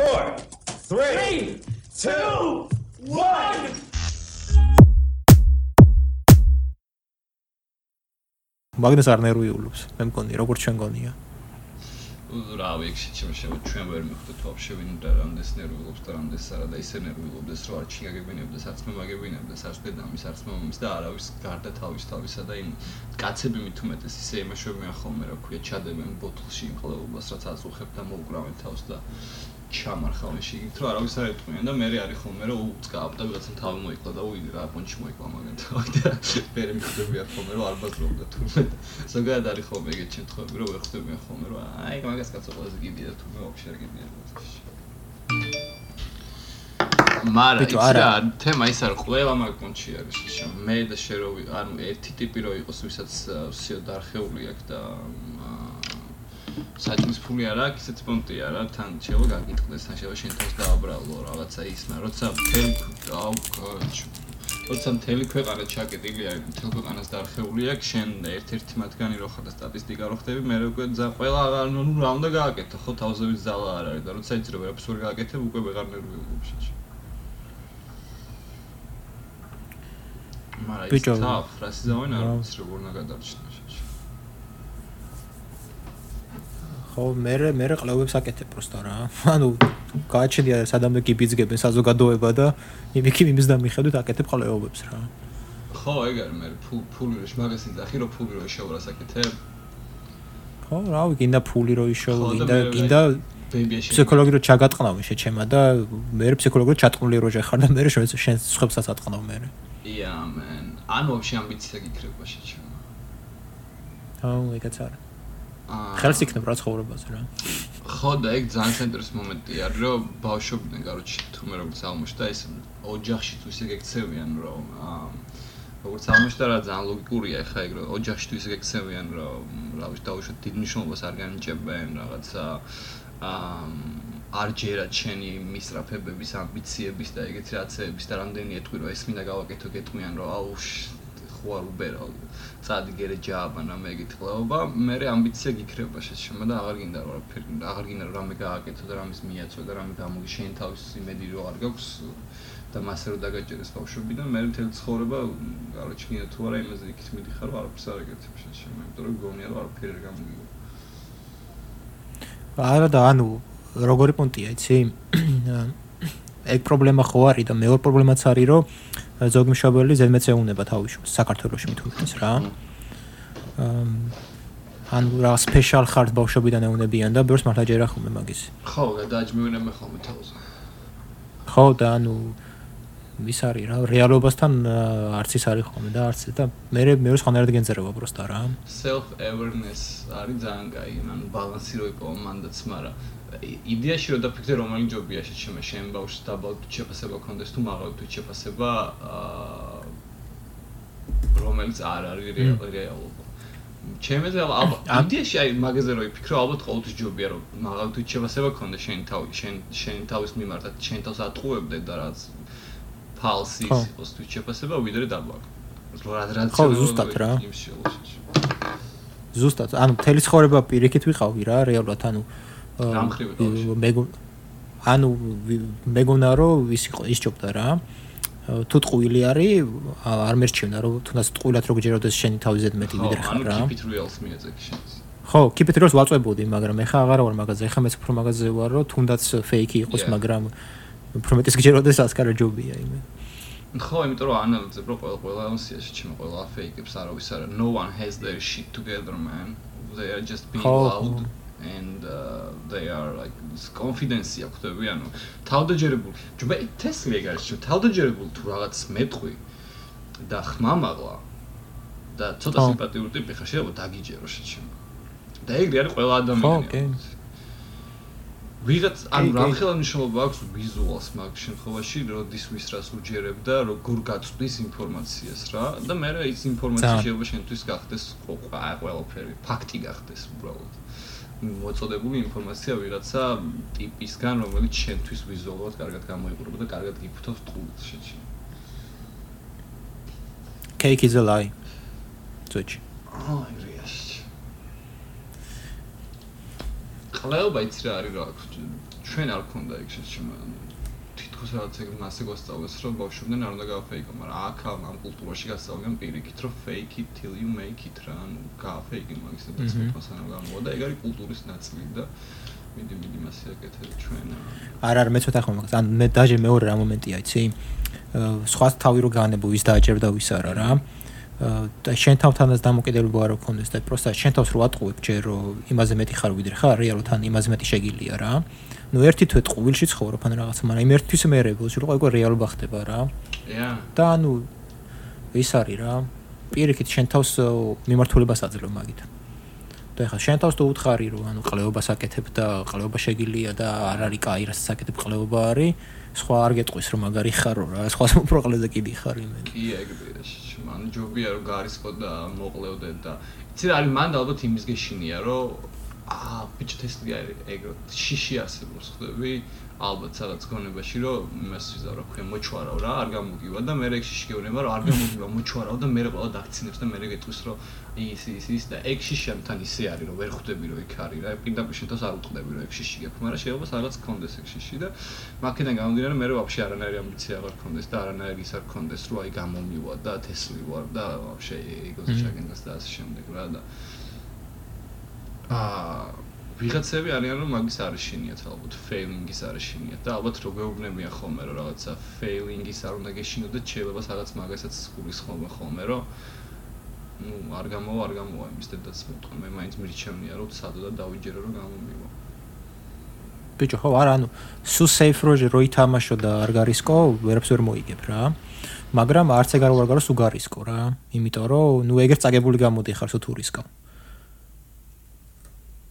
4 3 2 1 მაგნეს არ ნერვიულობს მე მგონი როგორც ჩვენ გონია? რა ვიცი ჩემ ჩვენ ვერ მიხვდეთ ვაფშე ვინ და რამდენს ნერვიულობს და რამდენს არა და ისე ნერვიულობდეს რომ არ ჩიგაგებინებდეს არც მე მაგებინებდეს არც დედამის არც მამის და არავის გარდა თავის თავისა და იმ კაცები მით უმეტეს ისე იმაშობიან ხოლმე რა ქვია ჩადებენ ბოთლში იმ ყლეობას რაც აწუხებ და მოუკრავენ თავს და ჩამარხავენ შიგნით რომ არავის არ ეტყვიან და მე არის ხოლმე რომ უწყავ და ვიღაცა თავი მოიკლა და უიდი რა პონჩი მოიკლა მაგათ და მე მიხვდები არ ხოლმე რომ არ ბაზრობდა თურმე ზოგადად არის ხოლმე ეგეთ შემთხვევები რომ ვერ ხვდებიან ხოლმე რომ აი მაგას კაცო ყველაზე გიბია თურმე ვაფშე არ გიბია მარა ის რა თემა ის არ ყველა მაგ პონჩი არის მე და შე რო ანუ ერთი ტიპი რო იყოს ვისაც სიო დარხეული აქვს და საჭმის ფული არა აქვს, ისეთ პონტია რა, თან შევა გაგიტყდეს, თან შევა შენ თავს დააბრალო რაღაცა ისნა, როცა მთელი აუ კაჩ. როცა მთელი ქვეყანა ჩაკეტილია, მთელ ქვეყანას დაარხეული აქვს, შენ ერთ-ერთი მათგანი რო ხარ და სტატისტიკა რო ხდები, მე უკვე ძა ყველა ნუ რა უნდა გააკეთო, ხო თავზევის ზალა არ არის და როცა რომ ვერაფერს ვერ გააკეთებ, უკვე ვეღარ ნერვიულობ შეჭი. მაგრამ ის თა ფრასი ზავენ არ ვიცი როგორ უნდა გადარჩინო. ხო, მე მე ყლევებს აკეთებ პროსტა რა. ანუ გააჩნია სადამდე გიბიძგებენ საზოგადოება და იმიქი იმის და მიხედვით აკეთებ ყლევებს რა. ხო, ეგ არის მე ფული რო მაგასინ და ხირო ფული რო რა საკეთებ. ხო, რა ვიცი, გინდა ფული რო ისოვა, გინდა გინდა ფსიქოლოგი რო ჩაგატყნავი შეჩემა და მე ფსიქოლოგი რო ჩატყნული რო ჯერ ხარ და მე შენ შენ სხვებსაც ატყნავ მე. ია, მენ. ანუ ვაფშე ამბიცია გიქრება შეჩემა. ხო, ეგაც არის. ხელს იქნებ რა ცხოვრებაზე რა. ხო და ეგ ძალიან ცენტრის მომენტია, რომ ბავშვობიდან, კაროჩი, თუმე როგორც აღმოჩნდა ეს ოჯახში თუ ისე გექცევიან, რომ როგორც აღმოჩნდა რა ძალიან ლოგიკურია ხა ეგ რომ ოჯახში თუ ისე გექცევიან, რომ რა ვიცი, დაუშვათ დიდ მნიშვნელობას არ განიჭებენ რაღაცა არ ჯერა ჩენი მისრაფებების ამბიციების და ეგეთი რაცების და რამდენი ეთქვი რომ ეს მინდა გავაკეთო გეტყვიან რომ აუ ხო არ უბერო წადი გერე ჯააბანა მე გითხოვება მე რე ამბიცია გიქრება შეშმა და აღარ გინდა რა ფერი აღარ გინდა რამე გააკეთო და რამის მიაწვა და რამე გამოგი შენ თავის იმედი რო არ გაქვს და მასე რო დაგაჭერეს ბავშვები და მე მთელი ცხოვრება კაროჩი გინდა თუ არა იმაზე იქით მიდიხარ რომ არაფერს არ ეკეთებ შეშმა იმიტომ რომ გონია რომ არაფერი არ გამოგიგო არა და ანუ როგორი პონტია იცი? ეგ პრობლემა ხო არის და მეორე პრობლემაც არის რომ ზოგი მშობელი ზედმეც ეუნება თავის შვილს საქართველოს მithumets რა. ან რა სპეციალ ხართ ბავშვობიდან ეუნებიან და ბევრს მართლა ჯერა ხომ მაგის. ხო, გადააჭმევენ მე ხოლმე თავზე. ხო და ანუ ის არის რა რეალობასთან არც ის არის ხოლმე და არც და მე მე სხვანაირად გენწერება პროსტა რა. self awareness არის ძალიან კაი, ანუ ბალანსი რო იყო მანდაც, მაგრამ იდეაში რომ დაფიქრე რომელი ჯობია შეჩემე შენ ბავშვს დაბალ შეფასება კონდეს თუ მაღალ თუ შეფასება აა რომელიც არ არის რეალობა. ჩემეზე ალბათ იდეაში აი მაგაზე რო იფიქრო ალბათ ყოველთვის ჯობია რომ მაღალ თუ შეფასება კონდეს შენ თავი შენ შენ თავის მიმართ შენ თავს ატყუებდე და რაც ფალსი იყოს თუ შეფასება ვიდრე დაბალ. რა რა ხო ზუსტად რა. ზუსტად. ანუ თელი ცხოვრება პირიქით ვიყავი რა რეალურად ანუ ანუ მეგონა რომ ის ის ჯობდა რა. თუ ტყუილი არის არ მერჩევნა რომ თუნდაც ტყუილად რო გჯეროდეს შენი თავი ზედმეტი ვიდრე ხარ რა. ხო keep it real ვაწვებოდი მაგრამ ეხა აღარა ვარ მაგაზე. ეხა მეც უფრო მაგაზე ვარ რომ თუნდაც fake იყოს მაგრამ უფრო მეტის გჯეროდეს ასკარა ჯობია იმე. ხო იმიტომ რომ ანალიზებ რო ყველა ყველა ამსიაში ჩემ ყველა fake-ებს არავის არა. No one has their shit together man. They are just being loud and uh, they are like confidence აქვთები ანუ თავდაჯერებული ჯობა თესლი ეგ არის თავდაჯერებული თუ რაღაც მეტყვი და ხმამაღლა და ცოტა სიმპათიური ტიპი ხარ შეიძლება დაგიჯერო შეჩემ. და ეგრე არის ყველა ადამიანი ვიღაც ანუ რამხელა მნიშვნელობა აქვს ვიზუალს მაგ შემთხვევაში როდის ვის რას უჯერებ და როგორ გაწვდის ინფორმაციას რა. და მე რა ის ინფორმაცია შეიძლება შენთვის გახდეს ყველაფერი ფაქტი გახდეს უბრალოდ მოწოდებული ინფორმაცია ვიღაცა ტიპისგან, რომელიც შენთვის ვიზუალურად კარგად გამოიყურება და კარგად გიფუთავს ტყუილს შეჩი. Cake is a lie. ძოჭი. აი, რეაში. ყლეობა იცი რა არის რა აქვს? ჩვენ არ გქონდა ეგ შეჩემ თითქოს რაღაც ეგ მასე გასწავლეს რომ ბავშვობიდან არ უნდა გავფეიკო, მაგრამ აქ ამ კულტურაში გასწავლიან პირიქით რომ fake it till you make it რა, ანუ გავფეიკი მაგის და ცოტა გამოვა და ეგ არის კულტურის ნაწილი და მიდი მიდი მასე აკეთე ჩვენ. არ არ მე ცოტა ხომ მაგას, ან მე დაჟე მეორე რა მომენტია, იცი? სხვა თავი რო განებო ვის დააჭერდა ვის არა რა. და შენ თავთანაც დამოკიდებულება არ გქონდეს და პროსტა შენ თავს რო ატყუებ ჯერ რომ იმაზე მეტი ხარ ვიდრე ხარ რეალურად ან იმაზე მეტი შეგილია რა. Ну ერთი თვე ტყუილში ცხოვრობ ან რაღაცა, მაგრამ იმ ერთთვის მე რებოს რომ ყო რეალობა ხდება რა. ია. და ანუ ის არის რა. პირიქით შენ თავს მიმართულებას აძლევ მაგით. და ეხლა შენ თავს თუ უთხარი რომ ანუ ყლეობას აკეთებ და ყლეობა შეგილია და არ არის კაი რასაც აკეთებ ყლეობა არის, სხვა არ გეტყვის რომ მაგარი ხარო რა, სხვა პროყლეზე კიდი ხარ იმენ. კი ეგრეა. მან ჯობია რომ გარისყო და მოყლევდე და იცი რა არის მან ალბათ იმის გეშინია რომ აა ბიჭო თესლი არის ეგრო შიში არსებობს ხდები ალბათ სადაც გონებაში რომ იმას ვიზა რა ქვია მოჩვარავ რა არ გამოგივა და მე ეგ შიში გეუბნება რომ არ გამოგივა მოჩვარავ და მე ყველა დაქცინებს და მე გეტყვის რომ ის ის ის და ეგ შიშიანთან ისე არის რომ ვერ ხვდები რომ იქ არის რა. პირდაპირ შეთავს არ უწყდები რომ ეგ შიში გაქვს მაგრამ შეიძლება სადაც კონდეს ეგ შიში და მაქედან გამომდინარე მე ვაფშე არანაირი ამბიცია აღარ კონდეს და არანაირი ის არ კონდეს რომ აი გამომივა და თესლი ვარ და ვაფშე ეგოზე ჩაგენდას და ასე შემდეგ რა და აა ვიღაცები არიან რომ მაგის არის შინიათ ალბათ ფეილინგის არის შინიათ და ალბათ რო გეუბნებიან ხოლმე რომ რაღაცა ფეილინგის არ უნდა გეშინოდეთ შეიძლება რაღაც მაგასაც ხურის ხოლმე ხოლმე რომ ну არ გამოვა არ გამოვა იმის დედაც მეტყვი მე მაინც მირჩევნია რომ სადო და დავიჯერო რომ გამომივა ბიჭო ხო არა ანუ სუ სეიფ როჟე რო ითამაშო და არ გარისკო ვერაფერს ვერ მოიგებ რა. მაგრამ არც ეგ არ ვარ გარო სუ გარისკო რა. იმიტომ რომ ნუ ეგერ წაგებული გამოდი ხარ სუ თურისკო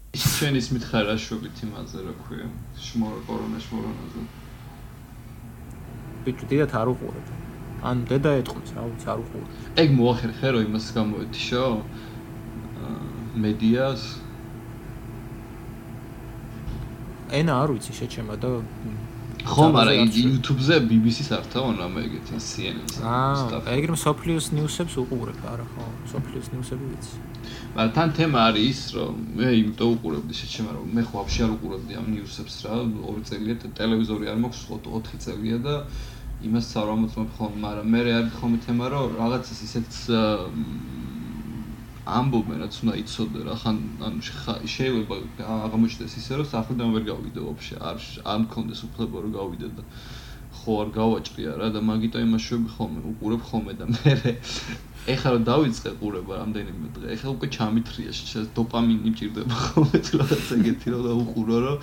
ჩვენ ის მითხარ რა შვებით იმაზე რა ქვია შმორო კორონა შმორონაზე. ბიჭო დედათ არ უყურებ. ან დედა ეთყმის რა ვიცი არ უყურებ. ეგ მოახერხე რომ იმას გამოეთიშო მედიას. ენა არ ვიცი შეჩემა და ხო მაგრამ YouTube-ზე BBC-ს არ თავონ რამე ეგეთი CNN-ს. აა ეგრე სოფლიოს ნიუსებს უყურებ არა ხო სოფლიოს ნიუსები ვიცი. მაგრამ თან თემა არის ის რომ მე იმიტომ უყურებდი შეჩემა რომ მე ხო ვაფშე არ უყურებდი ამ ნიუსებს რა ორი წელია ტელევიზორი არ მაქვს 4 წელია და იმას არ ამოწმებ ხოლმე მაგრამ მე არის ხოლმე თემა რომ რაღაცას ისეთ ამბობენ რაც უნდა იცოდე რა ხან ანუ შეიძლება აღმოჩნდეს ისე რომ საფრთხემ ვერ გავიდე ვაფშე არ არ მქონდეს უფლება რომ გავიდე და ხო არ გავაჭრია რა და მაგიტო იმაშვები ხოლმე უყურებ ხოლმე და მე ეხლა რომ დავიწყე ყურება რამდენიმე დღე ეხლა უკვე ჩამithრია შეიძლება დოპამინი მჭირდება ხოლმე რაღაც ეგეთი რომ დაუყურო რომ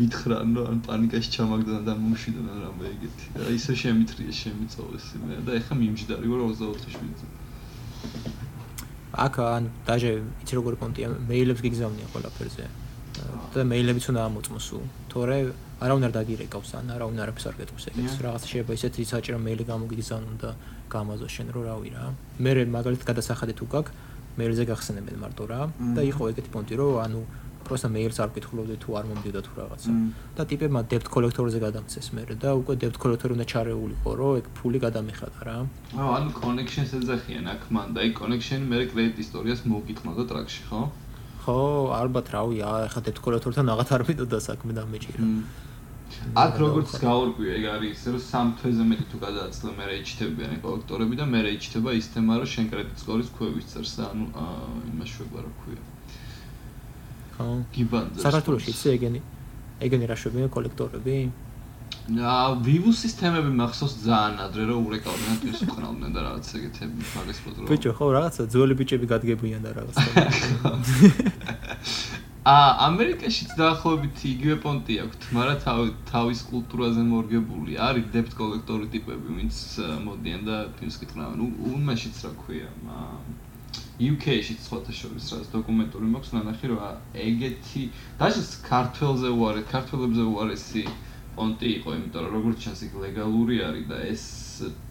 მითხრან რომ ან პანიკაში ჩამაგდანა და მომშვიდან ან რამე ეგეთი და ისე შემithრია შემიწოვეს მე და ეხლა მიმჯდარი ვარ 24 შვიდზე აქ ან დაჟე იცი როგორი პონტია მეილებს გიგზავნია ყველაფერზე. და მეილებიც უნდა ამოწმოს უ. თორე არა უნდა დაგირეკავს ან არა უნდა არაფერს არ გეტყვის ეგეც რაღაც შეიძლება ისეთი საჭირო მეილი გამოგიგზავნო და გამაზო შენ რო რავი რა მე მაგალითად გადასახადი თუ გაქვს მეილზე გახსენებენ მარტო რა. და იყო ეგეთი პონტი რომ ანუ უპროსა მეილს არ კითხულობდი თუ არ მომდიდა თუ რაღაცა. და ტიპებმა debt collector-ზე გადამცეს მე და უკვე debt collector უნდა ჩარეულიყო რომ ეგ ფული გადამეხადა რა. აუ ანუ connection-ს ეძახიან აქ მან და ეგ connection მე კრედიტ ისტორიას მოვკითხნა და ტრაკში ხო? ხო ალბათ რავი ახლა debt collector-თან აღათ არ მიდოდა საქმე დამეჭირა აქ როგორც გაურკვია ეგ არის ისე რომ სამ თვეზე მეტი თუ გადააწყდა მე რეჩიტებიან კოლექტორები და მე რეჩიტება ის თემა რომ შენ კრედიტ სკორის ქვევისწერს ანუ იმას შეგვარ რა ქვია. ხო. გიბანძა. საქართველოში ისე ეგენი ეგენი რა შვებიან კოლექტორები? აა ვივუსის თემები მახსოვს ძალიან ადრე რომ ურეკავდნენ თუ ის ხნავდნენ და რაღაც ეგეთები მაგას ფოტო. ბიჭო ხო რაღაცა ძველი ბიჭები გადგებიან და რაღაცა. აა ამერიკაშიც დაახლოებით იგივე პონტი აქვს, მაგრამ თავის კულტურაზე მორგებული. არის debt collector ტიპები, ვინც მოდიან და ფილმს კითხავენ. უმაშიც რა ქვია? UK-შიც სხვათა შორის რაც დოკუმენტური მაქვს ნანახი რომ ეგეთი დაჟეს ქართველზე უარეს, ქართველებზე უარესი პონტი იყო, იმიტომ რომ როგორც ჩანს იქ ლეგალური არის და ეს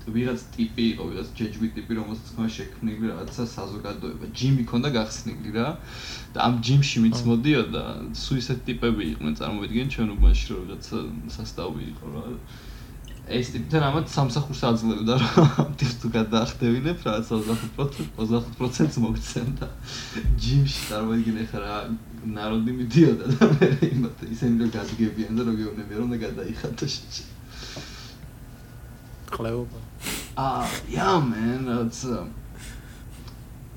ვიღაც ტიპი იყო, ვიღაც ჯეჯვი ტიპი, რომელსაც ხმა შექმნილი რაღაცა საზოგადოება. ჯიმი ქონდა გახსნილი რა. და ამ ჯიმში ვინც მოდიოდა, სუისეთ ტიპები იყვნენ, წარმოვიდგენ ჩვენ უბანში რომ რაღაცა სასტავი იყო რა. ეს ტიპი და რამაც სამსახურს აძლევდა რომ ტიპს თუ გადაახდევინებ რა 25% 25%-ს მოგცემდა. ჯიმში წარმოიდგინე ხა რა ნაროდი მიდიოდა და მე იმათ ისინი რომ გადგებიან და რომ გეუბნები რომ გადაიხადო შეჭი ყლეობა. აა ია მენ that's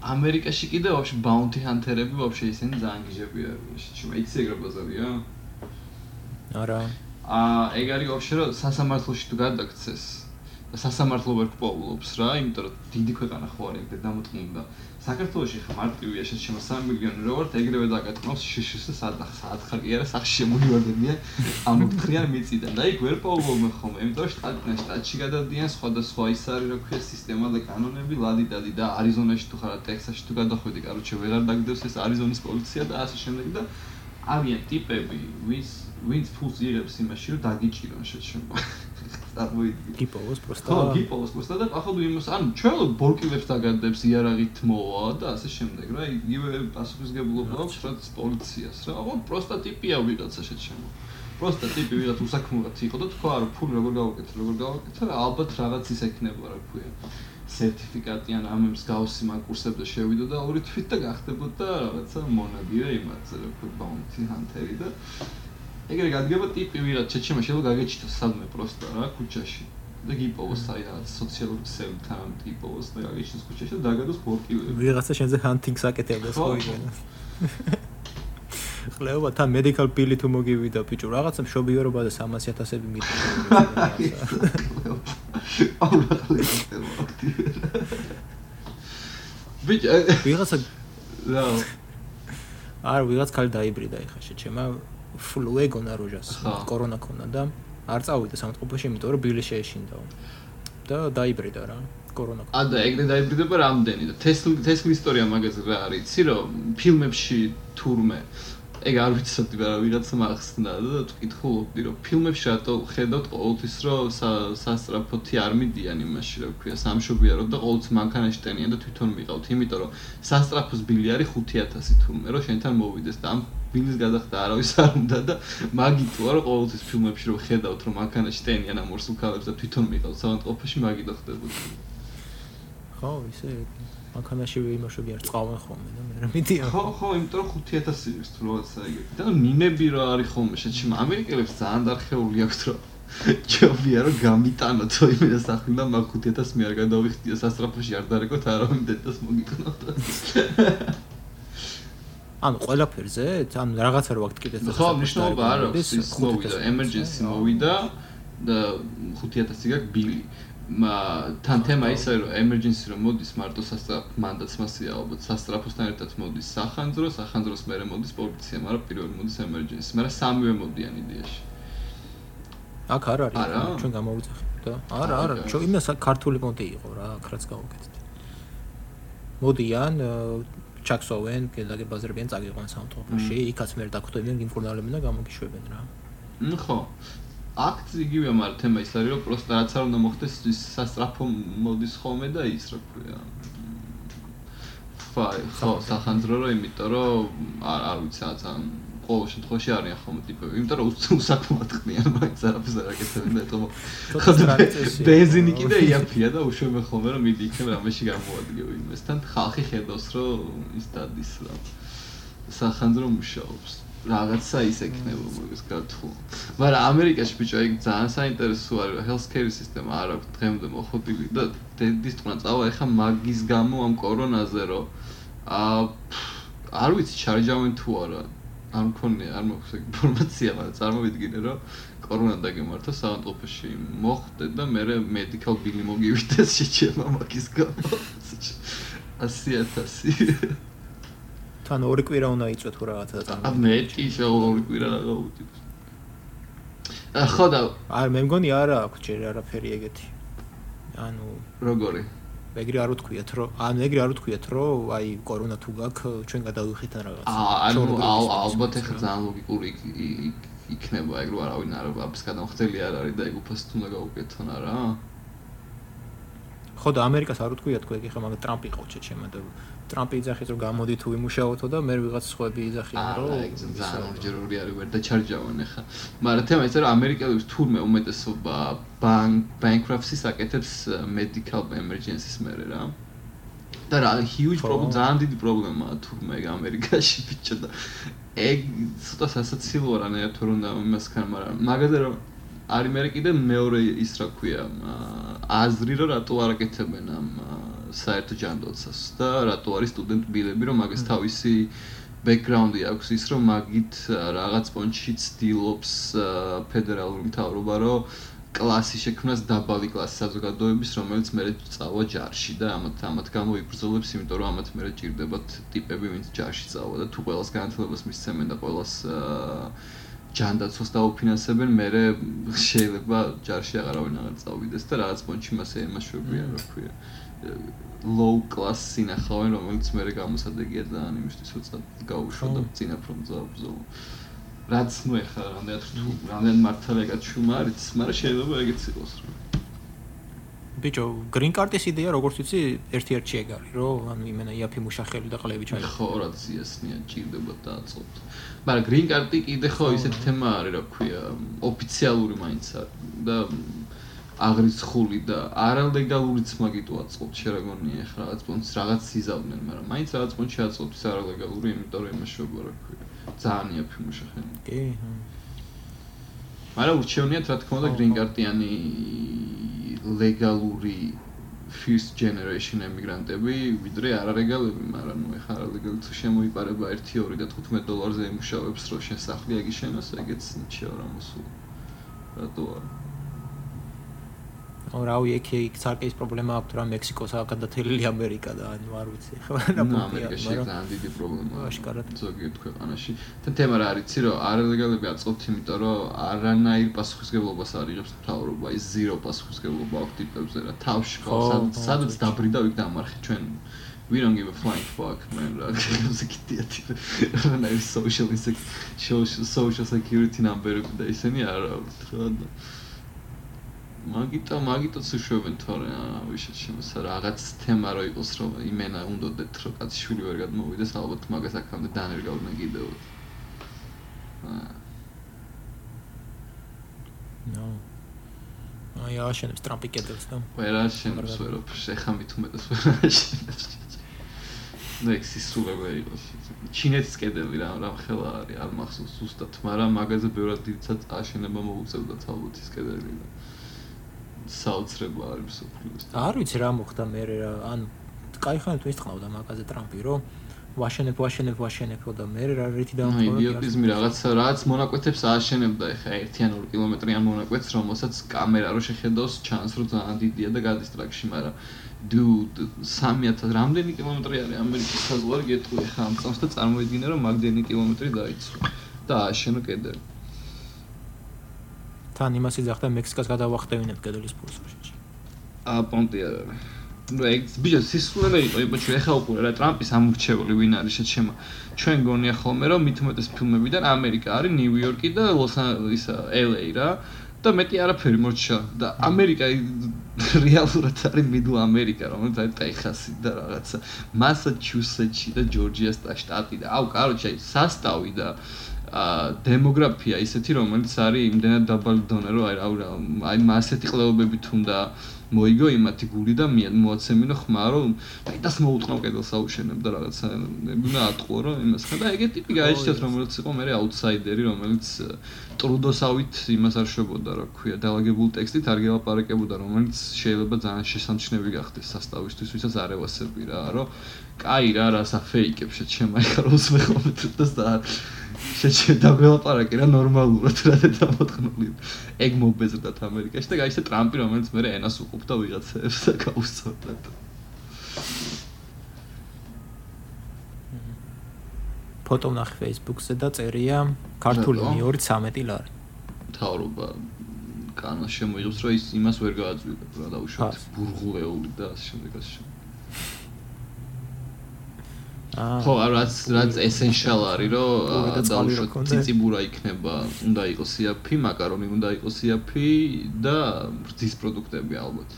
ამერიკაში კიდე ვაფშე ბაუნტი ჰანთერები ვაფშე ისინი ძალიან გიჟებია შეჭი მე იცი ეგრე ბაზარია არა აა ეგ არის ვაფშე რომ სასამართლოში თუ გადაგცეს და სასამართლო ვერ გპოულობს რა, იმიტომ რომ დიდი ქვეყანა ხო არის და დამოტყმული. საქართველოში ხა მარტივია შეშ 3 მილიონი რო ვართ, ეგრევე დაგატყნობს შშს საათახ საათხარ კი არა, სახში შემოივარდებიან ამ ოქტრიან მიწიდან და იქ ვერ პოულობ ხომ, იმიტომ შტატიდან შტატში გადადიან სხვადასხვა ის არის რა ქვია სისტემა და კანონები, ლადი დადი და არიზონაში თუ ხარ, ტექსასში თუ გადახვედი, კაროჩე ვეღარ დაგდევს ეს არიზონის პოლიცია და ასე შემდეგ და არიან ტიპები, ვის ვინც ფულს იღებს იმაში, რომ დაგიჭირონ შეჩემო. წარმოიდგინე. გიპოვოს პროსტა. ხო, გიპოვოს პროსტა და ახალ იმას, ანუ ჩვენ ბორკილებს დაგადებს იარაღით მოვა და ასე შემდეგ რა, იგივე პასუხისგებლობა აქვს რაც პოლიციას რა. ხო, პროსტა ტიპია ვიღაცა შეჩემო. პროსტა ტიპი ვიღაც უსაქმურად იყო და თქვა რომ ფული როგორ გავაკეთე, როგორ გავაკეთე, ალბათ რაღაც ის ექნება რა ქვია. სერტიფიკატი ან ამებს გავსი მაგ კურსებზე შევიდო და ორი თვით და გახდებოდა რაღაცა მონადირე იმაზე რა ქვია, ბაუნტი ჰანტერი და ეგრე გადგება ტიპი ვიღაც ჩეჩემა შეიძლება გაგეჩიტო სადმე პროსტა რა ქუჩაში. და გიპოვოს აი რა სოციალური ქსელი თან ტიპოვოს და გაგეჩიტოს ქუჩაში და დაგადოს ბორკილები ვიღაცა შენზე ჰანტინგს აკეთებდეს ხო იგენ ხლეობა თან მედიკალ ბილი თუ მოგივიდა ბიჭო რაღაცა მშობიარობა და 300000-ები მიდიხარ ბიჭო ვიღაცა რა? არ ვიღაც ხალ დაიბრიდა ეხა შეჩემა ფლუ ეგონა როჟას კორონა ქონა და არ წავიდა სამწყობოში იმიტომ რომ ბილი შეეშინდაო და დაიბრიდა რა კორონა ა და ეგრე დაიბრიდება რამდენი? და თესლ თესლ ისტორია მაგაზე რა არის იცი რომ ფილმებში თურმე ეგ არ ვიცოდი რა ვიღაცა მახსნა და თქვითხულობდი რომ ფილმებში რატო ხედავთ ყოველთვის რომ სასტრაფოთი არ მიდიან იმაში რა ქვია სამშობიარო და ყოველთვის მანქანაში ტენიან და თვითონ მიყავთ იმიტომ რომ სასტრაფოს ბილი არის 5000 თურმე რომ შენთან მოვიდეს და ამ ბილის გადახდა არავის არ უნდა და მაგიტოა რომ ყოველთვის ფილმებში რომ ხედავთ რომ მანქანაში ტენიან ამ ორსულ ქალებს და თვითონ მიყავთ სამანტყოფაში მაგიტო ხდებოდა ხო ისე მანქანაში ვიმოშები არ წავენ ხოლმე და მე რა მიდიან? ხო ხო იმიტომ რომ 5000 ის თუ რაღაცა იგივე და მიმები რა არის ხოლმე შეჩი ამერიკელებს ძალიან დარხეული აქვს რომ ჯობია რომ გამიტანოთ იმ დასახლი და მაგ 5000 მე არ გადავიხდია სასტრაფოში არ დარეკოთ არა რომ დედას მოგიკნოთ ანუ ყველაფერზე ანუ რაღაცა რო აქ კიდე ხო ნიშნობა არ აქვს ის მოვიდა emergency მოვიდა და 5000 გაკ ბილი. თან თემა ისაა რომ emergency რომ მოდის მარტო სასტრაფ მანდატს მასია ალბათ სასტრაფოსთან ერთად მოდის სახანძრო სახანძროს მერე მოდის პოლიცია მაგრამ პირველი მოდის emergency მაგრამ სამივე მოდიან იდეაში. აქ არ არის ჩვენ გამოვიძახეთ და არა არა ჩვენ იმას ქართული პონტი იყო რა აქ რაც გავაკეთეთ მოდიან ჩაქსოვენ კიდე ბაზრებიან წაგიყვან სამთხოვში იქაც მე დაგხვდებიან გიმკურნალებენ და გამოგიშვებენ რა. ხო. აქ იგივე მაგრამ თემა ის არის რომ პროსტა რაც არ უნდა მოხდეს ის სასტრაფო მოდის ხოლმე და ის რა ქვია. ფაი ხო სახანძრო რომ იმიტომ რომ არ არ ვიცი რა ძალიან ყოველ შემთხვევაში არიან ხოლმე ტიპები იმიტომ რომ უსაქმოდ ხნიან მაგ ზარაფს არ აკეთებენ და თქო ბენზინი კიდე იაფია და უშვებე ხოლმე რომ მიდი იქნება რამეში გამოადგე იმასთან ხალხი ხედავს რომ ის დადის რა სახანძრო მუშაობს რაღაცა ის ექნება მაგას გათხოვ. მაგრამ ამერიკაში ბიჭო ეგ ძალიან საინტერესო არის, healthcare სისტემა არ აქვს დღემდე მოხდილი და დედის თქმა წავა ეხა მაგის გამო ამ კორონაზე რომ აა არ ვიცი ჩარჯავენ თუ არა. არ მქონია, არ მოხს ინფორმაცია, მაგრამ წარმოვიდგინე რომ კორონა დაგემართა საავადმყოფოში მოხდე და მე მედიკალ ბილი მოგივიდეს შეჭება მაგის გამო. 100000 თან ორი კვირა უნდა იწვეთ თუ რაღაცა წარმო. ა მეტი შე ორი კვირა ა ხო და არ მე მგონი არა აქვს ჯერ არაფერი ეგეთი. ანუ როგორი? ეგრე არ უთქვიათ რომ ან ეგრე არ უთქვიათ რომ აი კორონა თუ გაქვს ჩვენ გადავიხით ან რაღაცა. აა ანუ ალბათ ახლა ძალიან ლოგიკური იქნება ეგ რო არავინ არ არის გადამხდელი არ არის და ეგ უფასოდ უნდა გაუკეთონ არა? ხო და ამერიკას არ უთქვია თქვა ეხა მაგრამ ტრამპი ყავ ჩეჩემა და ტრამპი იძახის რომ გამოდი თუ იმუშაოთო და მე ვიღაც სხვები იძახიან რომ აი ძალიან ორჯერული არის ვერ დაჩარჯავენ ეხა მაგრამ თემა ის რომ ამერიკელებს თურმე უმეტესობა bankruptcy-ს აკეთებს medical emergency-ს მერე რა. და რა huge problem ძალიან დიდი პრობლემაა თურმე ამერიკაში ბიჭო და ეგ ცოტა სასაცილოა რანაირად თუ რომ იმას ხარ მაგრამ მაგაზე რომ არის მე კიდე მეორე ის რა ქვია აზრი რომ რატო არ აკეთებენ ამ საერთო ჯანდაცვას და რატო არის სტუდენტ ბილები რომ მაგას თავისი ბექგრაუნდი აქვს ის რომ მაგით რაღაც პონჩი ცდილობს ფედერალური მთავრობა რომ კლასი შექმნას დაბალი კლასი საზოგადოების რომელიც მე წავა ჯარში და ამათ ამათ გამოიბრძოლებს იმიტომ რომ ამათ მე ჭირდებათ ტიპები ვინც ჯარში წავა და თუ ყოველს განათლებას მისცემენ და ყოველს ჯანდაცვას დაუფინანსებენ მე შეიძლება ჯარში აღარავინ აღარ წავიდეს და რაღაც პონჩი მასე ემაშვებია რა ქვია. Low class სინახავენ რომელიც მე გამოსადეგია ძალიან იმისთვის რომ გაუშვა და წინაფრომ წავბზოლო რაც ნუ ეხლა რამდენად თუ რამდენად მართალია გაჩუმა არის, მაგრამ შეიძლება ეგეც იყოს რა. ბიჭო, green card-ის იდეა როგორც ვიცი, ერთ-ერთი ეგარი, რომ ანუ იმენა იაფი მუშახელი და ყლები ჩაი. ხო, რაც იასნია, ჭირდება დააწყოთ. მაგრამ green card-ი კიდე ხო ისეთი თემა არის, რა ქვია, ოფიციალური მაინც არის და აგრიცხული და არალეგალურიც მაგიტო აწყობთ შეგონია ეხლა რაღაც პონჩს რაღაც იზავდნენ, მაგრამ მაინც რაღაც პონჩი აწყობთ არალეგალური, იმიტომ რომ იმაშობა რა ქვია. ძალიან იაფი მუშახენი. კი. მაგრამ ურჩევნიათ რა თქმა უნდა green card-იანი ლეგალური first generation emigrantები ვიდრე არალეგალები, მაგრამ ნუ ეხლა არალეგალი თუ შემოიპარება 1-2 და 15 დოლარზე იმუშავებს, რომ შენ სახლი აგიშენოს, ეგეც ნიჩეო რა მოსულ. რატო არა? ანუ რავი ეკე იქ სარკეის პრობლემა აქვს რა მექსიკოსა გადათელილი ამერიკა და ანუ არ ვიცი ხო რა პრობლემაა მაგრამ ძალიან დიდი პრობლემაა აშკარად ზოგიერთ ქვეყანაში. და თემა რა არის ცი რომ არალეგალები აწყობთ იმიტომ რომ არანაირ პასუხისგებლობას არ იღებს მთავრობა. ის ზირო პასუხისგებლობა აქვს ტიპებზე რა თავში ხო სადაც დაბრიდა იქ დამარხე ჩვენ we don't give a flying fuck man რა კიდიათი რა ის social social security number და ისინი არა რა მაგიტო მაგიტოც უშვებენ თორე ვიშეთ შემოსა რაღაც თემა რო იყოს რომ იმენა უნდათ რომ კაცი შვილი ვერ გადმოვიდეს ალბათ მაგას აქამდე დანერგავდნენ კიდევ ნო აი აშენებს ტრამპი კედელს და ვერ აშენებს ვერ შეხა მით უმეტეს ვერ აშენებს. ნექსი სულები იყოს. ჩინეთის კედელი რა რა ხელა არის არ მახსოვს ზუსტად მაგრამ მაგაზე ბევრად დიდად აშენება მოუწევდათ ალბათ ის კედელი. და საოცრება არის მსოფლიოს. არ ვიცი რა მოხდა მე რა, ან кайხანით ვესტყავდა მაგაზე ტრამპი, რომ ვაშენებ, ვაშენებ, ვაშენებო და მე რა რითი დავამყარა. აი, იდიოტიზმი რაღაცა, რაც მონაკვეთებს ააშენებდა ეხა 1-2 კილომეტრიან მონაკვეთს, რომელსაც კამერა რო შეხედავს, ჩანს რომ ძალიან დიდია და გადის ტრაქში, მაგრამ dude 3000 რამდენი კილომეტრი არის ამერიკის საზღვარი გეტყვი ხა ამ წამს და წარმოიდგინე რომ მაგდენი კილომეტრი დაიცვა და ააშენო კედელი. თან იმას იძახდა მექსიკას გადავახტევინებ კედლის ფურსოში. ა პონტია. ნუ ეგ ბიჭო სისულელე იყო, იბოჩი ეხა უყურე რა ტრამპის ამურჩეველი ვინ არის შეჩემა. ჩვენ გონია ხოლმე რომ მithumetes ფილმებიდან ამერიკა არის ნიუ-იორკი და ლოს-ანჯელესი, LA რა. და მეტი არაფერი მორჩა და ამერიკა რეალურად არის მიდლ ამერიკა რომელიც არის ტეხასი და რაღაცა მასაჩუსეტსი და ჯორჯიას შტატი და აუ კაროჩე სასტავი და დემოგრაფია ისეთი რომელიც არის იმდენად დაბალი დონე რომ აი აი მასეთი ყლეობები თუნდა მოიგო იმათი გული და მოაცემინო ხმა რომ აი დას მოუტყნო კედელს აუშენებ და რაღაცა უნდა ატყო რომ იმას ხა და ეგეთი ტიპი გაიჩნდათ რომელიც იყო მე აუთსაიდერი რომელიც ტრუდოსავით იმას არ შვებოდა რა ქვია დაალაგებულ ტექსტით არ გელაპარაკებოდა რომელიც შეიძლება ძალიან შესამჩნევი გახდეს სასტავისთვის ვისაც არ ევასები რა რომ კაი რა რასა ფეიკებს შეჩემაი ხაროს მე ხომ და შეჩე დაგველაპარაკე რა ნორმალურად რა და დამოთხნული ეგ მობეზრდათ ამერიკაში. და გაიშე ტრამპი რომელიც მე ენას უყობდა ვიღაცებს და გაუსწორდა ფოტო ნახე Facebook-ზე და წერია ქართული 213 ლარი თავრობა კანა შემოიღებს რომ ის იმას ვერ გააძვიდა რა დაუშვათ ბურღულეული და ასე შემდეგ ასე ხო, რაც რაც ესენშიალ არის, რომ დაუშვათ ციციბურა იქნება, უნდა იყოს იაფი, მაკარონი უნდა იყოს იაფი და რძის პროდუქტები ალბათ.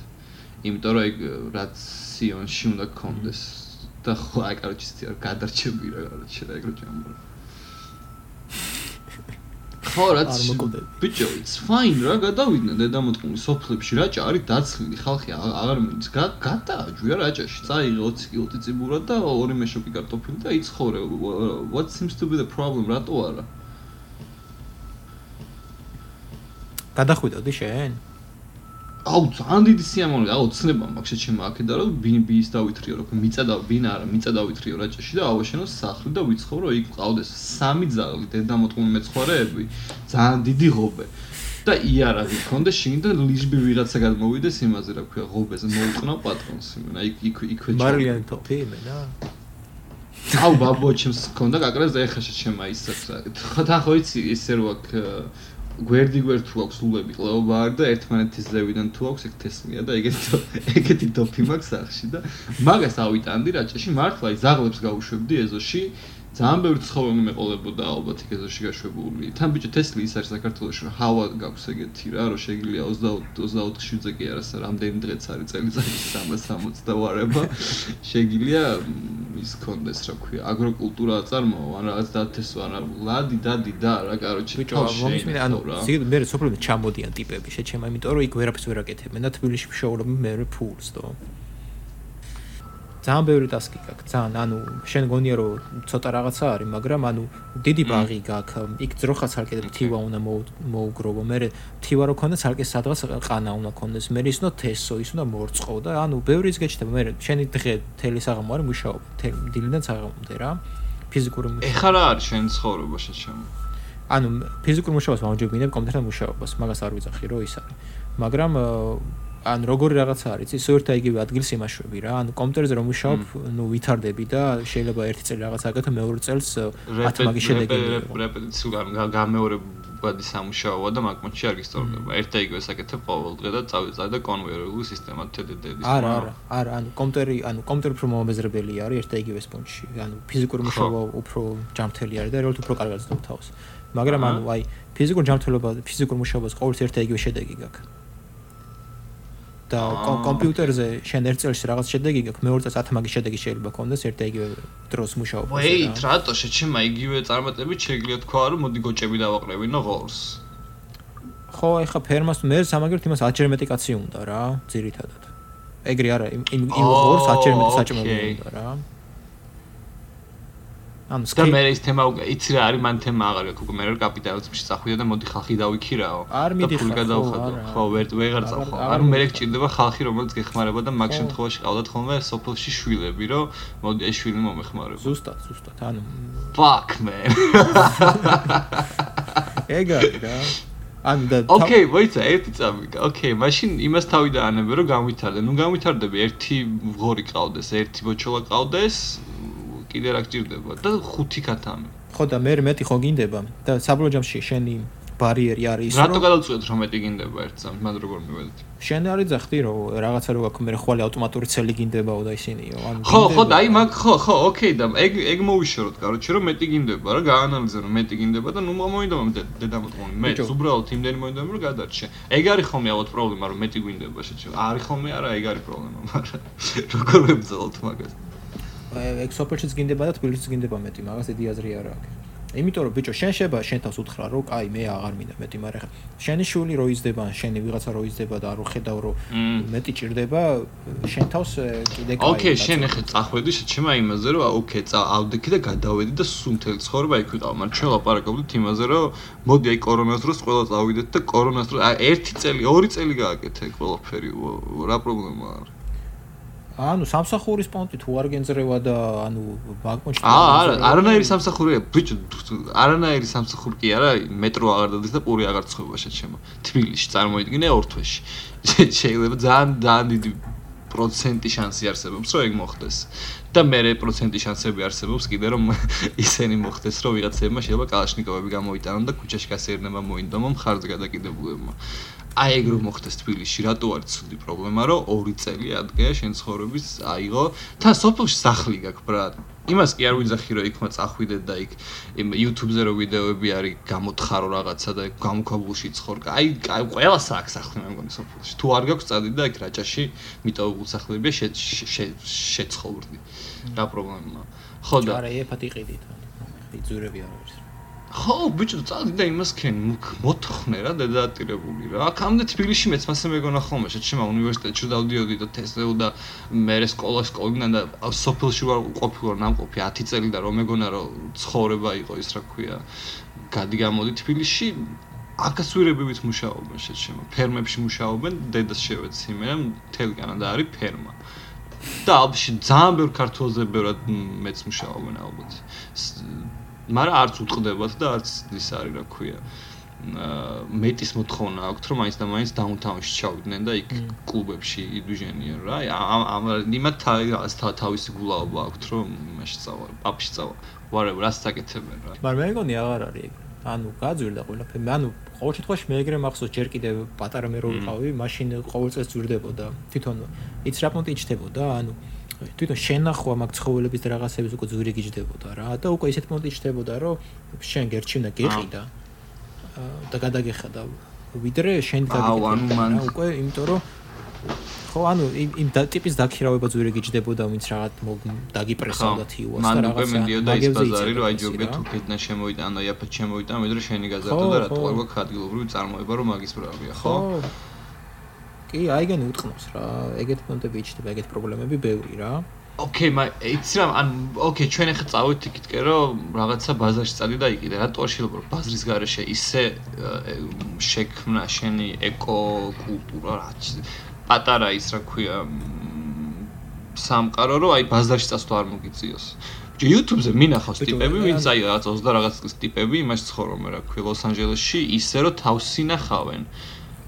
იმიტომ რომ ეგ რაც სიონში უნდა კონდეს და ხო აი კაროჩი ცი არ გადარჩები რა რა ეგ რო ჯამბრო ხო რაც ბიჭო it's fine რა გადავიდნენ დედამოწყული სოფლებში რაჭა არის დაცლილი ხალხი აღარ მიდის გადააჯვია რაჭაში წაიღე 20 კილო ციბურა და ორი მეშოკი კარტოფილი და იცხოვრე what seems to be the problem რატო არა? გადახვიდოდი შენ აუ ძალიან დიდი სიამოვნებაა, აუ ცნება მაქვს შეჩემა აქედა რომ ბინბის დავითრიო, რომ მიწა და ბინა არა, მიწა დავითრიო რაჭაში და ავაშენო სახლი და ვიცხოვრო იქ ყავდეს სამი ძაღლი, დედამოტყუნი მეცხვარეები, ძალიან დიდი ღობე. და იარაღი ქონდა შინ და ლიჟბი ვიღაცა გადმოვიდეს იმაზე რა ქვია ღობეზე მოუყნა პატრონს იმენა იქ იქ იქვე ჩა მარილიანი თოფი იმენა. აუ ბაბო ჩემს ქონდა კაკრას ეხა შეჩემა ისე რა. თან ხო იცი ისე რო აქ გვერდი გვერდ თუ აქვს ულები ყლეობა არ და ერთმანეთის ზევიდან თუ აქვს ეგ თესლია და ეგეთი ეგეთი დოფი მაქვს სახში და მაგას ავიტანდი რაჭაში მართლა ის ზაღლებს გაუშვებდი ეზოში ძალიან ბევრი ცხოველი მეყოლებოდა ალბათ იქ ეზოში გაშვებული. თან ბიჭო თესლი ის არის საქართველოს რომ ჰავა გაქვს ეგეთი რა, რომ შეიძლება 20-24 ზე კი არა, რამდენი დღეც არის წელიწადში 360 და ვარება. შეიძლება ის კონდეს რა ქვია, აგროკულტურა აწარმოო, ან რაღაც დათესო, ან ლადი დადი და რა, კაროჩე. ბიჭო, მომისმინე, ანუ ზიგ მე სოფლები ჩამოდიან ტიპები, შეჩემა, იმიტომ რომ იქ ვერაფერს ვერ აკეთებენ და თბილისში შეურობენ მე ფულს, თო. ძალიან ბევრი ტასკი გაქვს ძალიან ანუ შენ გონია რომ ცოტა რაღაცა არის მაგრამ ანუ დიდი ბაღი გაქვს იქ ძროხა ცალკე თივა უნდა მოუგროვო. მე თივა რო ქონდეს ცალკე სადღაც ყანა უნდა ქონდეს. მე ისნო თესო ის უნდა მორწყო და ანუ ბევრი ის გეჩნდება. მე შენი დღე თელი საღამო არის მუშაობა დილიდან საღამომდე რა. ფიზიკური მუშაობა. ეხლა რა არის შენ ცხოვრება შეჩემო ანუ ფიზიკურ მუშაობას მომჯობინებ კომპიუტერთან მუშაობას. მაგას არ ვიძახი რომ ის არის. მაგრამ ან როგორი რაღაცა არის ის ერთა იგივე ადგილს იმაშვები რა. ან კომპიუტერზე რომ ვიშავ ნუ ვითარდები და შეიძლება ერთი წელი რაღაცა აკეთო მეორე წელს 10 მაგის შედეგი რეპეტიციულ გამეორებადი სამუშაოა და მაგმოჩი არ გისწორდება. ერთა იგივე საკეთებ ყოველ დღე და წავიწარ და კონვეიერული სისტემა TDD-ის არა არა არა ანუ კომპიუტერი ანუ კომპიუტერი უფრო მომეზრებელი არის ერთა იგივე სპონჯი. ანუ ფიზიკური მუშაობა უფრო ჯამთელი არის და რეალურად უფრო კარგად ზდობ თავს. მაგრამ ანუ აი ფიზიკური ჯამთელობა ფიზიკური მუშაობას ყოველთვის ერთა იგივე შედეგი გაქვს და კომპიუტერზე შენ ერთ წელს რაღაც შედეგი გაქვს. მეორე წელს 10 მაგის შედეგი შეიძლება კონდეს ერთ იგივე დროს მუშაობა ვეი რატო? შეჩემა იგივე წარმატებით შეგიძლია თქვა რომ მოდი გოჭები დავაყრევინო ღორს. ხო ეხა ფერმას მე სამაგერთ იმას აჯერმეტიკაცი უნდა რა ძირითადად. ეგრე არა იმ იმ ღორს აჯერმეტი საჭმელი უნდა რა ანუ და მე ის თემა იცი რა არის მან თემა აღარ აქვს უკვე მე რა კაპიტალიზმში წახვიდა და მოდი ხალხი დავიქირაო და ფული გადავხადო. ხო ვერ ვეღარ წავხო ანუ მე გჭირდება ხალხი. რომელიც გეხმარება და მაგ შემთხვევაში ყავდათ ხოლმე სოფელში შვილები რომ მოდი ეს შვილი მომეხმარება ზუსტად ზუსტად ანუ fuck man. ეგა რა. ანუ და ოკეი, მოიცა, ერთი წამი. ოკეი, მაშინ იმას თავი დაანებე, რომ განვითარდე. ნუ განვითარდები, ერთი ვღორი ყავდეს, ერთი ბოჩოლა ყავდეს, კიდე რა გჭირდება და ხუთი ქათამი. ხო და მე მეტი ხო გინდება. და საბოლოო ჯამში შენი ბარიერი არის ის რომ რატო გადავწყვეტ რომ მეტი გინდება ერთ წამს მაგ როგორ მიველთ? შენ არის ძახტი რომ რაღაცა რო აქვს მე ხვალე ავტომატური ცელი გინდებაო და ისინიო ანუ ხო ხო და აი მაგ ხო ხო ოკეი და ეგ ეგ მოვიშოროთ კაროჩე რომ მეტი გინდება რა გაანალიზე რომ მეტი გინდება და ნუ მოინდომა დედამოტყუნი მე უბრალოდ იმდენი მოინდომა რომ გადარჩე. ეგ არის ხოლმე ალბათ პრობლემა რომ მეტი გვინდება შეჩე არის ხოლმე არა ეგ არის პრობლემა მაგრამ როგორ ვებძალოთ მაგას ეგ სოფელშიც გინდება და თბილისშიც გინდება მეტი, მაგას დიდი აზრი არ აქვს. იმიტომ რომ ბიჭო, შენ შეება შენ თავს უთხრა, რომ კაი, მე აღარ მინდა მეტი, მაგრამ ხა შენი შული რო იზდება, შენი ვიღაცა რო იზდება და რო ხედავ რომ მეტი ჭირდება, შენ თავს კიდე კაი. ოკეი, შენ ახლა წახვედი შეჩემა იმაზე, რომ ოკეი, წავდექი და გადავედი და სულ მთელი ცხოვრება იქ ვიყავ, მაგრამ ჩვენ ლაპარაკობდით იმაზე, რომ მოდი აი კორონას დროს ყველა წავიდეთ და კორონას დროს აი ერთი წელი, ორი წელი გააკეთე ყველაფერი, რა პრობლემა არის? ანუ სამსახურის პონტი თუ არ გენძრევა და ანუ ბაკმოჩი აა არა არანაირი სამსახურია ბიჭო არანაირი სამსახური კი არა მეტრო აღარ დადის და პური აღარ ცხობა შეჩემო თბილისში წარმოიდგინე ორთვეში შეიძლება ძალიან ძალიან დიდი პროცენტი შანსი არსებობს რომ ეგ მოხდეს. და მე პროცენტი შანსები არსებობს კიდე რომ ისენი მოხდეს რომ ვიღაცებმა შეიძლება კალაშნიკოვები გამოიტანონ და ქუჩაში გასეირნება მოინდომო მხარზე გადაკიდებულებმა აი ეგ რომ მოხდეს თბილისში, რატო არის ცუდი პრობლემა, რომ ორი წელი ადგა შენ ცხოვრების აიღო, თან სოფელში სახლი გაქვს, ბრატ. იმას კი არ ვიძახი რომ იქ მოწახვიდე და იქ YouTube-ზე რო ვიდეოები არის გამოთხარო რაღაცა და გამოქვაბულში ცხორ. აი, აი ყველა საქს ახლა მე მგონი სოფელში. თუ არ გაქვს წადი და იქ რაჭაში მიტოვებულ სახლებია შეცხოვრდი. რა პრობლემაა? ხო და არა, ეფათი ყიდით. იძურები არ არის. ხო, ბიჭო, წადი და იმას ქენ მოთხნე რა დედაატირებული რა. აქამდე თბილისში მეც მასე მეგონა ხოლმე, შეჩემა უნივერსიტეტში დავდიოდი და თესტეო და მე სკოლას ყოლიდან და სოფელში ვარ ყოფილი ნამყოფი 10 წელი და რომ მეგონა რომ ცხოვრება იყო ის რა ქვია. გადი გამოდი თბილისში აკასვირებივით მუშაობენ შეჩემა. ფერმებში მუშაობენ, დედას შევეცი მე, მთელი კანადა არის ფერმა. და ალბათ ძალიან ბევრ ქართველზე ბევრად მეც მუშაობენ ალბათ. მაგრამ არც უტყდებათ და არც ის არის რა ქვია მეტის მოთხოვნა აქვს რომ მაინც და მაინც დაუნტაუნში ჩავიდნენ და იქ კლუბებში იდვიჟენიან რა ამ ამ იმათ თავისი გულაობა აქვს რომ იმაში წავა პაპში წავა. Whatever რას საკეთებენ რა. მაგრამ მე მგონი აღარ არის ეგ. ანუ გაძვირდა ყველაფერი. ანუ ყოველ შემთხვევაში მე ეგრე მახსოვს ჯერ კიდე პატარა მე რო ვიყავი მაშინ ყოველ წელს ძვირდებოდა. თვითონ იც რა პონტი იჭდებოდა ანუ ხო თვითონ შენახვა მაგ ცხოველების და რაღაცების უკვე ზურიგი ჯდებოდა რა და უკვე ისეთ მომენტი ჯდებოდა რომ შენ გერჩივნა გეყიდა და გადაგეხადა ვიდრე შენ გავიგე უკვე იმიტომ რომ ხო ანუ იმ ტიპის დაქირავება ზურიგი ჯდებოდა ვინც რაღაც დაგიპრესავდა თიუას და რაღაცა მან უკვე მიდიოდა ის ბაზარი რომ აი ჯოგე თუ ფიტნა შემოიტანა იაფად შემოიტანა ვიდრე შენი გაზარდა და რატო არ გვაქვს ადგილობრივი წარმოება რომ მაგის პრობლემაა ხო? კი, აიგენი უთხრობს რა. ეგეთ პონტები იჩდება, ეგეთ პრობლემები ბევრი რა. ოკეი, მაგრამ იცი რა, ან ოკეი, ჩვენ ახლა წავით იქითკე, რომ რაღაცა ბაზარში წადი და იყიდე. რატო შეიძლება რომ ბაზრის garaშე ისე შექმნა შენი ეკო კულტურა რა პატარა ის რა ქვია სამყარო რომ აი ბაზარში წასვლა არ მოგიწიოს. YouTube-ზე მინახავს ტიპები, ვინც აი რაღაც 20 რაღაც ტიპები იმას ცხოვრობენ რა ქვია ლოს-ანჯელესში, ისე რომ თავს ინახავენ.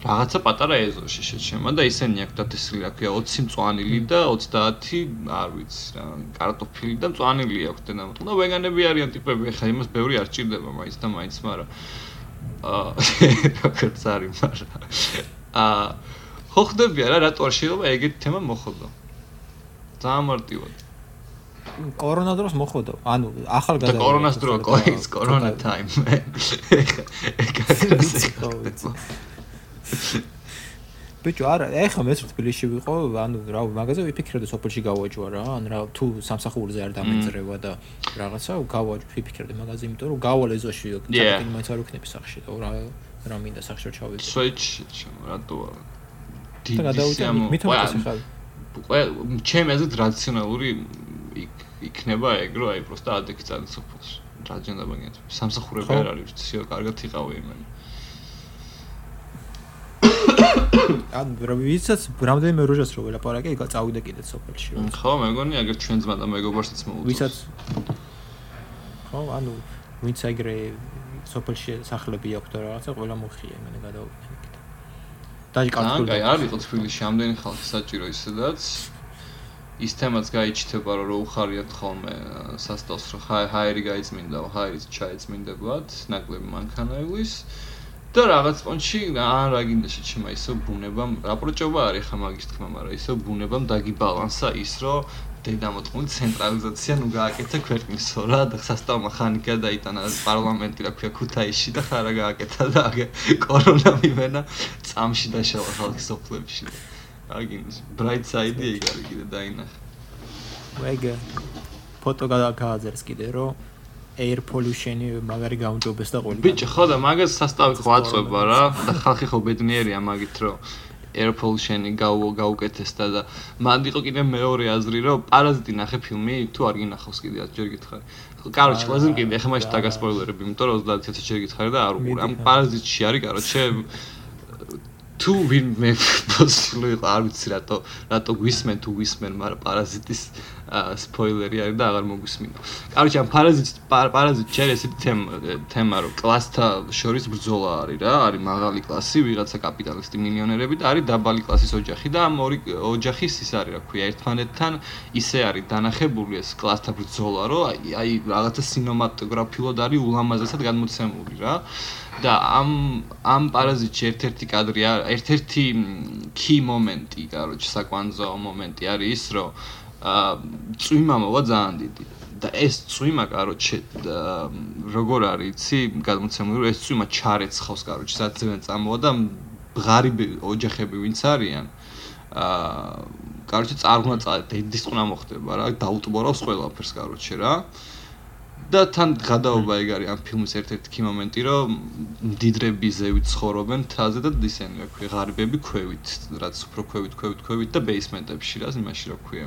რაღაცა პატარა ეზოში შეჩემა და ისინი აქ დათესილი აქვს 20 მწვანილი და 30 არ ვიცი რა კარტოფილი და მწვანილი აქვს და ნუ ვეგანები არიან ტიპები ხა იმას ბევრი არ ჭირდება მაინც და მაინც მაგრამ აა როგორც არის მაგრამ აა ხო ხდებია რა რატო არ შეიძლება? ეგეთი თემა მოხდო ძალიან მარტივად კორონა დროს მოხდო ანუ ახალგაზრდა კორონას დრო კოის კორონა ტაიმ ეხა ეხა ბიჭო არა ეხა მეც თბილისში ვიყო ანუ რა მაგაზე ვიფიქრებდი სოფელში გავაჯვა რა ან რა თუ სამსახურზე არ დამეწრევა და რაღაცა გავაჯვა ვიფიქრებდი მაგაზე იმიტომ რომ გავალ ეზოში წაკინი მაინც არ ვიქნები სახში და რა რა მინდა სახში ჩავიდე. სვეჩ რატო და გადავიდე მithom ხარ ყო ჩემი აზრით რაციონალური იქნება ეგ რომ აი პროსტა ადექი წადი სოფელში. რა ჯენდა მაგეთ სამსახურები არ არის ცოტა კარგად იყავი იმენი ან ვიცაც რამდენიმე როჟას რო ველაპარაკე იქა წავიდე კიდე სოფელში ხო მე მგონი აგერ ჩვენ ძმა და მეგობარსაც მოუწევს ვიცაც ხო ანუ ვინც აგრე სოფელში სახლები აქვს და რაღაცა ყველა მოხია მე გადავიდე კიდე. დაი კარტული აი არის თბილისში ამდენი ხალხი საჭირო ისედაც. ის თემაც გაიჩიტება რომ რო უხარიათ ხოლმე სასტოს რო ჰაერი გაიწმინდა ჰაერის ჩაიწმინდებათ ნაკლები მანქანაილის და რაღაც პონჩი ან რა გინდა შეჩემა ისო ბუნებამ რა პროჭობა არის ხა მაგის თქმა მაგრამ ისო ბუნებამ დაგიბალანსა ის რომ დედამოწყული ცენტრალიზაცია ნუ გააკეთა ქვეყნისო რა და სასტავ მექანიკა დაიტანა პარლამენტი რა ქვია ქუთაისში და ხარა გააკეთა და კორონა მივენა წამში დაშალა ხალხი სოფლებში რა გინდა ბრაით საიდი ეგ არის კიდე დაინახე ვეგა ფოტო გადააძერს კიდე რომ air pollution-ი მაგარი გაუნჯობეს და ყველი. ბიჭო, ხო და მაგას სასტავი ხო აწובה რა და ხალხი ხო ბედნიერია მაგით რომ air pollution-ი გაუკეთეს და და მანდ იყო კიდე მეორე აზრი რომ პარაზიტი ნახე ფილმი თუ არ გინახავს კიდე 10 ჯერ გითხარი. კაროჩ, ყველაზე კიდე ხმაში დაგასპოილერები, იმიტომ რომ 30 10 ჯერ გითხარი და არ უყურე. ამ პარაზიტში არის კაროჩ, თუ ვინ მე პოსილი იყო არ ვიცი რატო რატო გვისმენ თუ გვისმენ მაგრამ პარაზიტის სპოილერი არის და აღარ მოგვისმინა. კაროჩე ამ პარაზიტ პარაზიტ ჩერ ეს თემა რომ კლასთა შორის ბრძოლა არის რა, არის მაღალი კლასი, ვიღაცა კაპიტალისტი მილიონერები და არის დაბალი კლასის ოჯახი და ამ ორი ოჯახის ის არის რა ქვია, ერთმანეთთან ისე არის დანახებული ეს კლასთა ბრძოლა, რომ აი რაღაცა სინემატოგრაფიულად არის ულამაზესად გადმოცემული რა. და ამ ამ პარაზიტში ერთ-ერთი კადრი არ ერთ-ერთი key მომენტი, короче, საკვანძო მომენტი არის ის, რომ აა წვიმა მოვა ძალიან დიდი. და ეს წვიმა, короче, როგორ არის, იცი, გადმოცემული, რომ ეს წვიმა ჩარეცხავს, короче, სადაც ძვენ წამოვა და ღარიბი ოჯახები ვინც არიან. აა, короче, წარღვნა წადი, დისწყნა მოხდება რა, დაუტბორავს ყველაფერს, короче, რა. აა და თან გადაობა ეგ არის ამ ფილმის ერთ-ერთი კი მომენტი, რომ მდიდრები ზევით ცხოვრობენ თაზე და ისინი რა ქვია, ღარიბები ქვევით, რაც უფრო ქვევით, ქვევით, ქვევით და ბეისმენტებში რა, იმაში რა ქვია,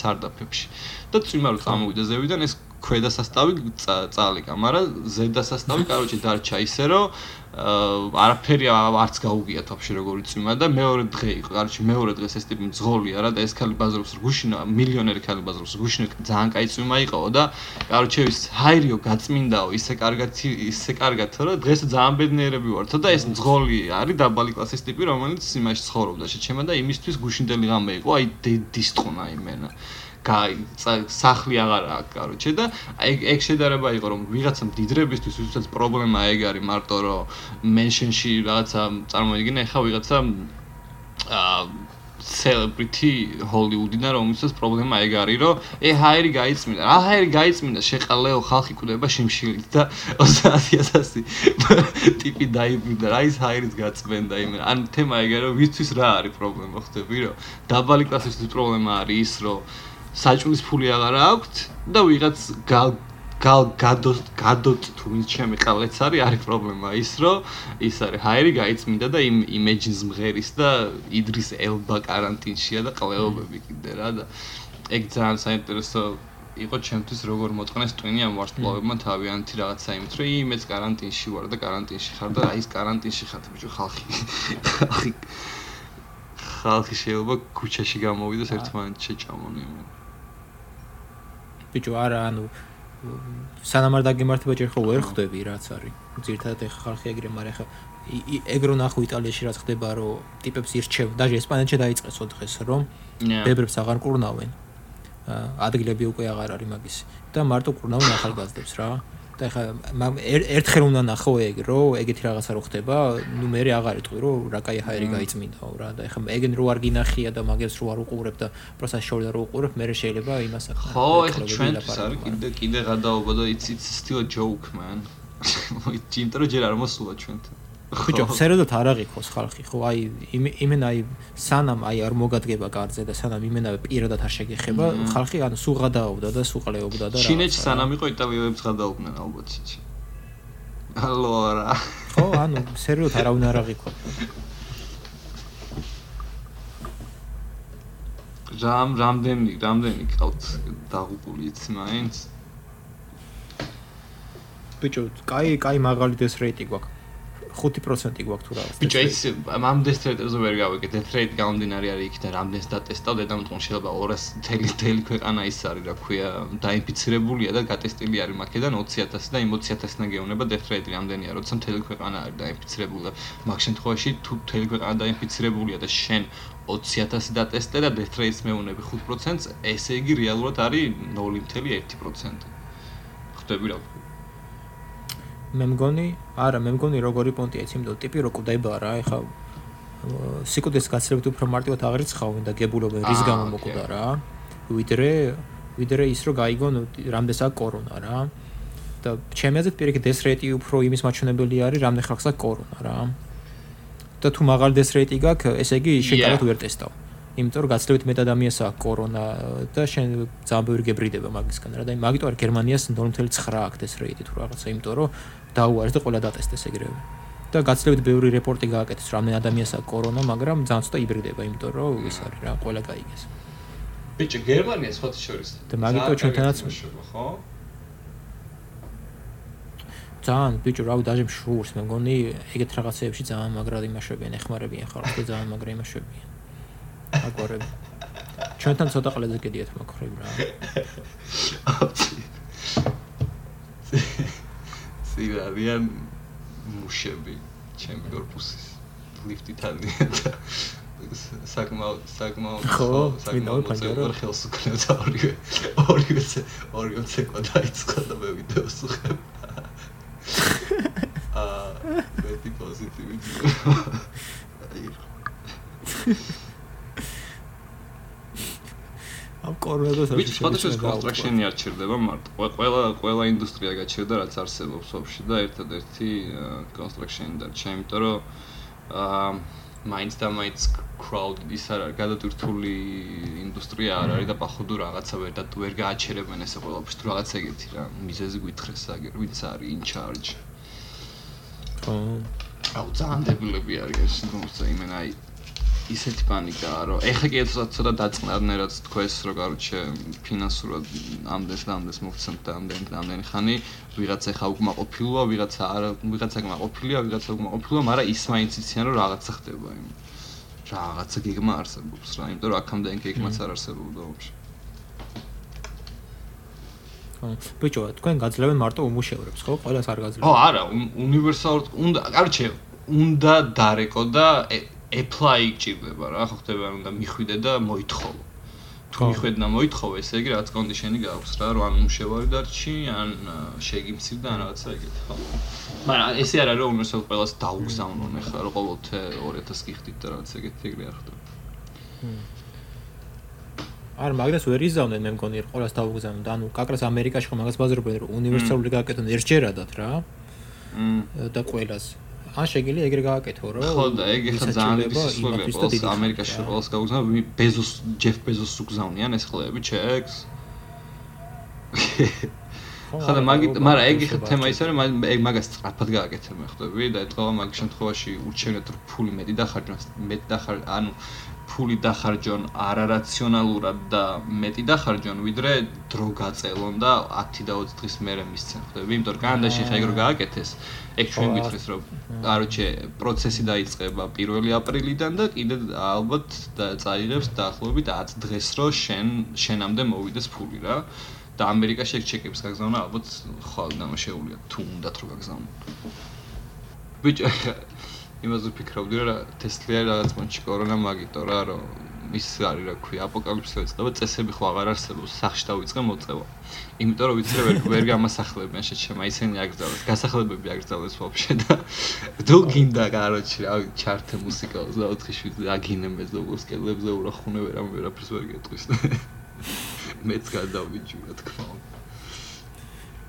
სარდაფებში. და წვიმა რო წამოვიდა ზევიდან ეს ქვედასასტავი წალიკა, მაგრამ ზედასასტავი კაროჩი დარჩა ისე რომ არაფერი არც გაუგიათ вообще როგორი წვიმა და მეორე დღე იყო. კაროჩი მეორე დღეს ეს ტიპი მძღოლია რა და ეს ქალი ბაზრობს რგუშინა, მილიონერი ქალი ბაზრობს რგუშინა, ძალიან კაი წვიმა იყო და კაროჩი ის ჰაირიო გაწმინდაო, ისე კარგად ისე კარგად რომ დღეს ძალიან ბედნიერები ვართ და ეს მძღოლი არის დაბალი კლასის ტიპი, რომელიც იმაში ცხოვრობდა შეჩემა და იმისთვის გუშინდელი რამე იყო, აი დისტრონა იმენა. სახლი აღარ აქვს კაროჩე და ეგ ეგ შედარება იყო რომ ვიღაცა მდიდრებისთვის ვისაც პრობლემა ეგ არის მარტო რომ მენშენში რაღაცა წარმოიდგინე ხა ვიღაცა აა celebrity hollywoodina რომელსაც პრობლემა ეგ არის რომ ე ჰაერი გაიწმინდა რა ჰაერი გაიწმინდა? შეყალეო ხალხი კვდება შიმშილით და 30000 ტიპი დაიბრუნდა რა ის ჰაერიც გაწმენდა იმ ან თემა ეგ არის რომ ვისთვის რა არის პრობლემა ხდები რომ დაბალი კლასისთვის პრობლემა არის ის რომ საჭმლის ფული აღარ აქვთ და ვიღაც გალ გალ გადოთ თუ მის ჩემი ყალეც არის არის პრობლემა ის რომ ის არის ჰაერი გაიწმინდა და იმ იმეჯინს მღერის და იდრის ელბა каранტინშია და ყლეობები კიდე რა და ეგ ძალიან საინტერესო იყო ჩემთვის როგორ მოწყნეს ტვინი ამ ვარსკვლავებმა თავიანთი რაღაცა იმით რომ იმეც каранტინში ვარ და каранტინში ხარ და აი ეს каранტინში ხარ ბიჭო ხალხი ხალხი ხალხი შეიძლება ქუჩაში გამოვიდეს ერთმანეთს შეჭამონიან ბიჭო არა ანუ სანამ არ დაგემართება ჯერ ხო ვერ ხვდები რაც არის. ძირთადად ეხა ხალხი ეგრე მაგრამ ეხა ეგრო ნახო იტალიაში რაც ხდება რომ ტიპებს ირჩევ დაჟე ესპანეთში დაიწყეს ოთხეს რომ ბებრებს აღარ კურნავენ ადგილები უკვე აღარ არის მაგის. და მარტო კურნავენ ახალგაზრდებს რა და ხა ერთხელ უნდა ნახო ეგ რომ ეგეთი რაღაცა რო ხდება ნუ მე აღარ იტყვი რომ რა кай ჰაერი გაიწმინდაო რა და ხა ეგენ რო არ გინახია და მაგებს რო არ უყურებ და პროცესს შორდა რო უყურებ მე შეიძლება იმას ახლა ხო ეხა ჩვენთვის არის კიდე კიდე გადაობა და it's it's still a joke man მოი ჯიმტრო ჯერ არ მოსულა ჩვენთან ბიჭო, სერიოზულად არ აღიქოს ხალხი, ხო? აი იმენ აი სანამ აი არ მოგადგება კარზე და სანამ იმენა პირადად არ შეგეხება, ხალხი ანუ სულ გადააობდა და სულ ყლეობდა და რა. ჩინეთში სანამ იყო იტალიელებს გადაუდნენ ალბათ ისე. ალო არა. ხო, ანუ სერიოზულად არავინ არ აღიქვა. რამ რამდენი რამდენი ყავთ დაღუპული იცი მაინც? ბიჭო, კაი, კაი მაგალითეს რეიტი გვაქვს. 5% გვაქვს თუ რაღაც. ბიჭო, ის ამ დესტრეტებზე ვერ გავიგე. დესტრეტ გამდინარი არის იქ და რამდენს დატესტავ და დამტყუნ შეიძლება 200 თელი თელი ქვეყანა ის არის, რა ქვია, დაინფიცირებულია და გატესტილი არის მაქედან 20000 და იმ 20000-ნა გეუბნება დესტრეტი რამდენია, როცა მთელი ქვეყანა არის დაინფიცირებული და მაგ შემთხვევაში თუ მთელი ქვეყანა დაინფიცირებულია და შენ 20000 დატესტე და დესტრეტის მეუნები 5%-ს, ესე იგი რეალურად არის 0.1%. ხვდები რა? მე მგონი, არა, მე მგონი როგორი პონტია ის იმდო ტიპი რო კვდება რა, ეხა სიკუდეს გაცილებით უფრო მარტივად აღრიცხავენ და გებულობენ რის გამო მოკვდა რა. ვიდრე ვიდრე ის რო გაიგონ რამდენსა კორონა რა. და ჩემი აზრით პირიქით ეს რეიტი უფრო იმის მაჩვენებელი არის, რამდენ ხალხს აქვს კორონა რა. და თუ მაღალი ეს რეიტი გაქვს, ესე იგი შეკავად ვერ ტესტავ. იმიტომ რომ გაცილებით მეტ ადამიანს აქვს კორონა და შენ ძალიან ბევრი გებრიდება მაგისგან რა და მაგიტო არ გერმანიას 0.9 აქვს ეს რეიტი თუ რაღაცა იმიტომ რომ დაუარეს და ყველა დატესტეს ეგრევე. და გაცილებით ბევრი რეპორტი გააკეთეს, რამდენი ადამიანს აქვს კორონა, მაგრამ ძალიან ცოტა იბრიდება, იმიტომ რომ ის არის რა, ყველა გაიგეს. ბიჭი, გერმანია სხვა შორის. და მაგიტო ჩვენთანაც ხო? ძალიან ბიჭო, რავი, დაჟე მშურს, მე მგონი ეგეთ რაღაცეებში ძალიან მაგრად იმაშებიან, ეხმარებიან ხალხს და ძალიან მაგრა იმაშებიან. აკვარები. ჩვენთან ცოტა ყლეზე კიდიათ მაქრები რა. წინ არიან მუშები ჩემი корпуსის ლიფტით არიან და საკმაოდ საკმაოდ ხო საკმაოდ მოწევარ ხელს უკლევდა ორივე ორივე ორივე ცეკვა დაიწყო და მე ვიდეოს უხებ. აა მეტი პოზიტივი იყო. კორონადოს ვიცი, სხვადასხვა კონსტრაქშენი არ ჩერდება მარტო. ყველა ყველა ინდუსტრია გაჩერდა, რაც არსებობს ოფში და ერთადერთი კონსტრაქშენი დარჩა, იმიტომ რომ აა მაინც და მაინც crowd ის არ არის გადატვირთული ინდუსტრია არ არის და походу რაღაცა ვერ და ვერ გააჩერებენ ესე ყველაფერს თუ რაღაც ეგეთი რა მიზეზი გვითხრეს აგერ ვინც არის in charge ხო აუ ძალიან დებილები არის ეს თუმცა იმენა აი ისეთი პანიკაა რომ ეხა კი ცოტა ცოტა დაწყნარნერად თქვეს რომ გარუჩე ფინანსურად ამდენს და ამდენს მოგცემთ და ამდენ და ამდენი ხანი ვიღაცა ეხა უკმაყოფილოა ვიღაცა არა ვიღაცა უკმაყოფილია ვიღაცა უკმაყოფილოა მაგრამ ის მაინც იციან რომ რაღაცა ხდება იმ რაღაცა გეგმა არსებობს რა იმიტომ რომ აქამდე გეგმაც არ არსებობდა ოფში ბიჭო, თქვენ გაძლევენ მარტო უმუშევრებს, ხო? ყველას არ გაძლევთ. ო, არა, უნივერსალურად უნდა, კარჩე, უნდა დარეკო და apply გჭირდება რა, ხო ხდება, უნდა მიხვიდე და მოითხოვო. თუ მიხვიდე და მოითხოვე, ესე იგი რაც კონდიშენი გაქვს რა, რომ ან უმშევარი დარჩი, ან შეგიმცირ და რაღაცა ეგეთი, ხო? მაგრამ ესე არ არის რომ უნივერსალ ყველას დაუგზავნონ ახლა, რომ ყოველთე 2000 გიხდით და რაღაც ეგეთი ეგრე არ ხდება. არ მაგას ვერ იზავნენ მე მგონი რომ ყოველას დაუგზავნონ და ანუ კაკრას ამერიკაში ხო მაგას ბაზრობენ რომ უნივერსალური გააკეთონ ერთჯერადად რა. და ყოველას ან შეგიძლია ეგრე გააკეთო რომ ხო და ეგ ხა ძალიან დიდი სისხლია ყოველს ამერიკაში ყოველს გაუგზავნა ბეზოს ჯეფ ბეზოს უგზავნიან ეს ხლები ჩეკს ხო და მაგით მაგრამ ეგ ხა თემა ის არის ეგ მაგას სწრაფად გააკეთებ მე ხვდები? და ეთქვა მაგ შემთხვევაში ურჩევნეთ რომ ფული მეტი დახარჯონ მეტი დახარ ანუ ფული დახარჯონ არარაციონალურად და მეტი დახარჯონ, ვიდრე დრო გაწელონ და 10 და 20 დღის მერე მისცენ, ხვდები? იმიტომ რომ კანადაში ხა ეგ რო გააკეთეს, ეგ ჩვენ გითხრის რომ კაროჩე პროცესი დაიწყება 1 აპრილიდან და კიდე ალბათ წაიღებს დაახლოებით 10 დღეს რო შენ შენამდე მოვიდეს ფული რა. და ამერიკაში ეგ ჩეკებს გაგზავნა ალბათ ხვალ დამაშეულია თუ უნდათ რო გაგზავნო. ბიჭო იმაზე ვფიქრობდი რა თესლია რაღაც მომენტში კორონა მაგიტო რა რომ ის არის რა ქვია აპოკალიფსი ეწება წესები ხო აღარ არსებობს სახში დავიწყე მოწევა. იმიტომ რომ ვიცი ვერ ვერ გამასახლებიან შეჩემა ისინი აგზავნეს გასახლებები აგზავნეს ვაფშე და თუ გინდა კაროჩი რა ჩარტე მუსიკას და 4-7 აგინემეს და უსკელებზე ურახუნე ვერ ამ ვერაფერს ვერ გეტყვის. მეც გადავიჯი რა თქმა უნდა.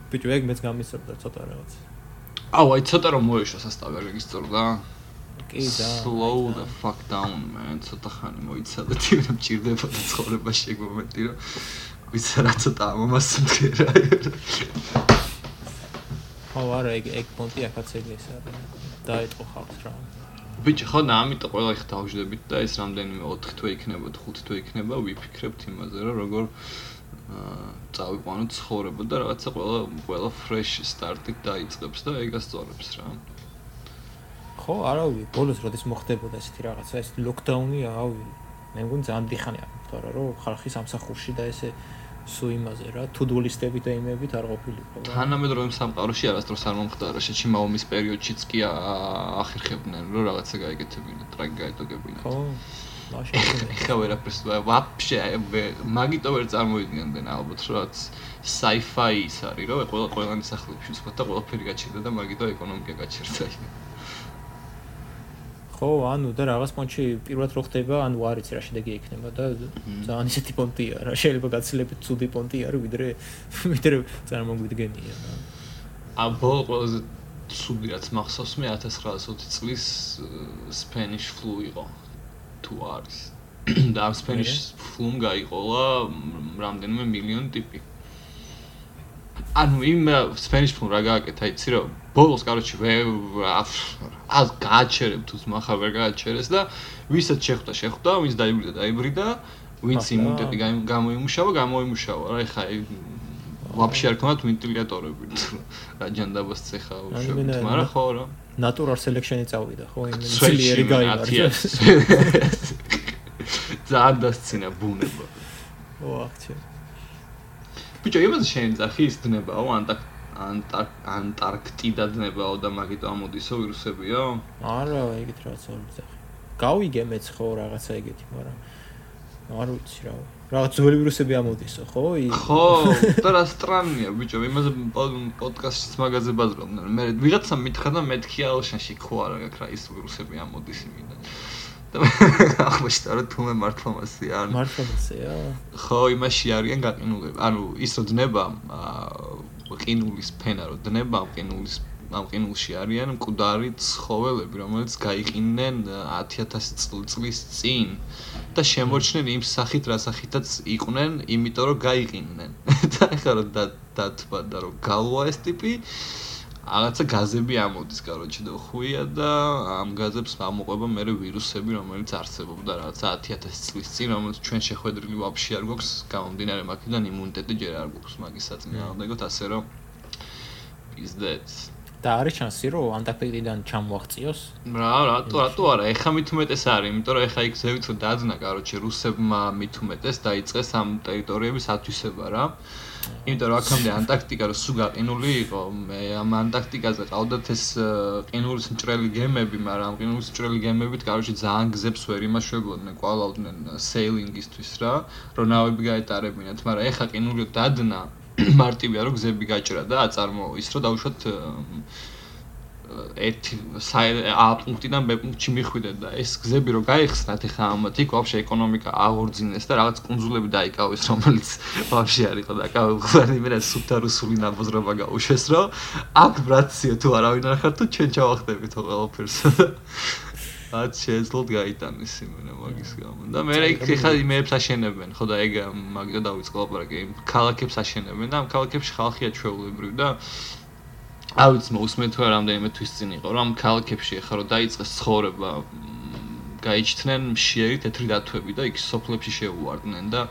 ბიჭო ეგ მეც გამისწორდა ცოტა რაღაც. აუ აი ცოტა რომ მოეშვა სასტავი არ გაგისწორდა კი და slow the fuck down man. ცოტა ხანი მოიცადეთ იმ ჭირდებოდა ცხოვრებაში ეგ მომენტი რომ ვიცი რა ცოტა ამას მდგერა ხო არა ეგ ეგ პონტი ახაც ეგ ეს არის. დაიწყო ხალხს რა. ბიჭი ხო და ამიტომ ყველა ხ დავждებით და ეს რამდენიმე 4 თვე იქნება 5 თვე იქნება ვიფიქრებთ იმაზე რომ როგორ წავიყვანოთ ცხოვრება და რაღაცა ყველა ყველა fresh start-ით დაიწყებს და ეგ ასწორებს რა ხო, არა ვიცი, ბოლოს როდის მოხდებოდა ესეთი რაღაცა, ეს ლოკდაუნი, აუ, მე მგონი ძალიან დიხანია, თორე რომ ხალხი სამსახურში და ესე სუ იმაზე რა, თუდულისტები და იმებით არ ყოფილიყო. თანამედროვე სამყაროში არასდროს არ მომხდარა, შეჩიმა ომის პერიოდშიც კი ახერხებდნენ, რომ რაღაცა გაიგეთებინა, ტრაგი გაეტოგებინა. ხო. ეხა ვერაფერს ვაფშე მაგიტო ვერ წარმოიდგენდნენ ალბათ რაც sci-fi ის არის რომ ყველა ყველანი სახლებში სხვა და ყველაფერი გაჩერდა და მაგიტო ეკონომიკა გაჩერდა. ხო, ანუ და რაღაც პონჩი პირველად რო ხდება, ანუ არ იცი რა შედეგი ექნება და ძალიან ისეთი პონტია რა, შეიძლება გაცილებით ცუდი პონტი არის, ვიდრე ვიდრე წარმოგვიდგენია რა. ა ბოლო ყველაზე ცუდი რაც მახსოვს მე 1920 წლის Spanish flu იყო. თუ არის. და ამ Spanish flu-მ გაიყოლა რამდენიმე მილიონი ტიპი. ანუ იმ სპენიშფულ რა გააკეთა, იცი რომ ბოლოს კაროჩი ას გააჩერებ თუ ზმახა ვერ გააჩერეს და ვისაც შეხვდა, შეხვდა, ვინც დაიბრიდა, დაიბრიდა, ვინც იმუნიტეტი გამოიმუშავა, გამოიმუშავა. რა ეხა ვაფშე არ ქონათ ვენტილატორები. რა ჯანდაბას წეხა უშობთ, მაგრამ ხო რა. natural selection-ი წავიდა, ხო, იმ ძლიერი გაივარდა. ძალიან დასცინა ბუნება. ოახ, ჩემ. ბიჭო იმას შენ ძახის დნებაო ანტარქტიკა ანტარქტიდა დნებაო და მაგით ამოდისო ვირუსებიო? არა, ეგეთ რაც არის ძახი. გავიგე მეც ხო რაღაცა ეგეთი, მაგრამ არ ვიცი რა. რაღაც ძველი ვირუსები ამოდისო, ხო? ხო, და რა სტრანია, ბიჭო, იმაზე პოდკასტშიც მაგაზე ბაზრობდნენ. მე ვიღაცა მითხრა და მეთქი ალშანში ხო არა რა ის ვირუსები ამოდის იმიდან. და აღმოჩნდა რომ თუმე მართლა მასე არ მართლა მასეა? ხო, იმაში არიან გაყინულები. ანუ ის რო დნება ყინულის ფენა რო დნება ყინულის ამ ყინულში არიან მკვდარი ცხოველები, რომელიც გაიყინენ 10000 წლის წინ და შემორჩნენ იმ სახით, რა სახითაც იყვნენ, იმიტომ რომ გაიყინენ. და ეხლა რომ დათვა და რომ გალვა ეს ტიპი რაღაცა გაზები ამოდის, კაროჩე და ხუია და ამ გაზებს ამოყვება მე ვირუსები, რომელიც არსებობდა რაღაცა 10000 წლის წინ, რომელიც ჩვენ შეხვედრილი ვაფშე არ გვაქვს გამომდინარე მაგიდან იმუნიტეტი ჯერ არ გვაქვს მაგის საწინააღმდეგოდ, ასე რომ that და არის შანსი რომ ანტარქტიდიდან ჩამოაღწიოს? რა, რატო, რატო არა? ეხა მით უმეტეს არის, იმიტომ რომ ეხა იქ ზევით დაძნა, კაროჩე, რუსებმა მით უმეტეს დაიწყეს ამ ტერიტორიების ათვისება რა. იმიტომ რომ აქამდე ანტარქტიკა რო სულ გაყინული იყო, მე ამ ანტარქტიკაზე ყავდათ ეს ყინულის მჭრელი გემები, მაგრამ ამ ყინულის მჭრელი გემებით, კაროჩე, ძალიან გზებს ვერ იმაშვებოდნენ, კვალავდნენ სეილინგისთვის რა, რომ ნავები გაეტარებინათ, მაგრამ ეხა ყინული დადნა მარტივია რომ გზები გაჭრა და აწარმო ის რომ დაუშვათ ერთი ა პუნქტიდან ბ პუნქტში მიხვიდეთ და ეს გზები რომ გაიხსნათ ეხა ამათ იქ ვაფშე ეკონომიკა აღორძინეს და რაღაც კონძულები დაიკავეს რომელიც ვაფშე არ იყო დაკავებული მე რა სუბტარუსული ნაბოზრობა გაუშვეს რომ აქ ბრაციო თუ არავინ არ ხარ თუ ჩვენ ჩავახდებით ხო ყველაფერს. რაც შეძლოთ გაიტანეს იმენა მაგის გამო. და მე იქ ხა იმეებს აშენებენ. ხო და ეგ მაგდა დავიწყო ლაპარაკი იმ ქალაქებს აშენებენ და ამ ქალაქებში ხალხია ჩვეულებრივ და არ ვიცი მოусმენ თუ რამდენიმე თვის წინ იყო რომ ქალაქებში ხა რომ დაიწყეს ცხოვრება გაიჩთნენ მშიერი თეთრი დათვები და იქ სოფლებში შეუვარდნენ და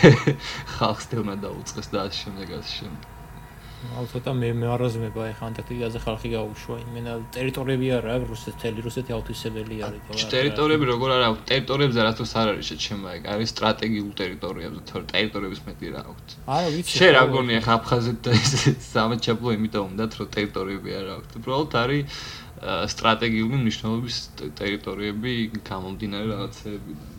ხალხს თემა დაუწყეს და ამ შემდეგ ამ შემდეგ ალბათ მე მე არაზმება ეხა ანტარქტიდაზე ხალხი გაუშვა იმენა ტერიტორიები არა რუსეთ თელი რუსეთი აუთვისებელი არის ხო ტერიტორიები როგორ არა ტერიტორიებზე რატოს არ არის შეჩემა ეგ არის სტრატეგიულ ტერიტორიებზე თორე ტერიტორიების მეტი რა აქვს არა ვიცი შე რა გონია ხა აფხაზეთ და ეს სამაჩაბლო იმიტომ უნდათ რომ ტერიტორიები არა აქვს უბრალოდ არის სტრატეგიული მნიშვნელობის ტერიტორიები გამომდინარე რაღაცეებიდან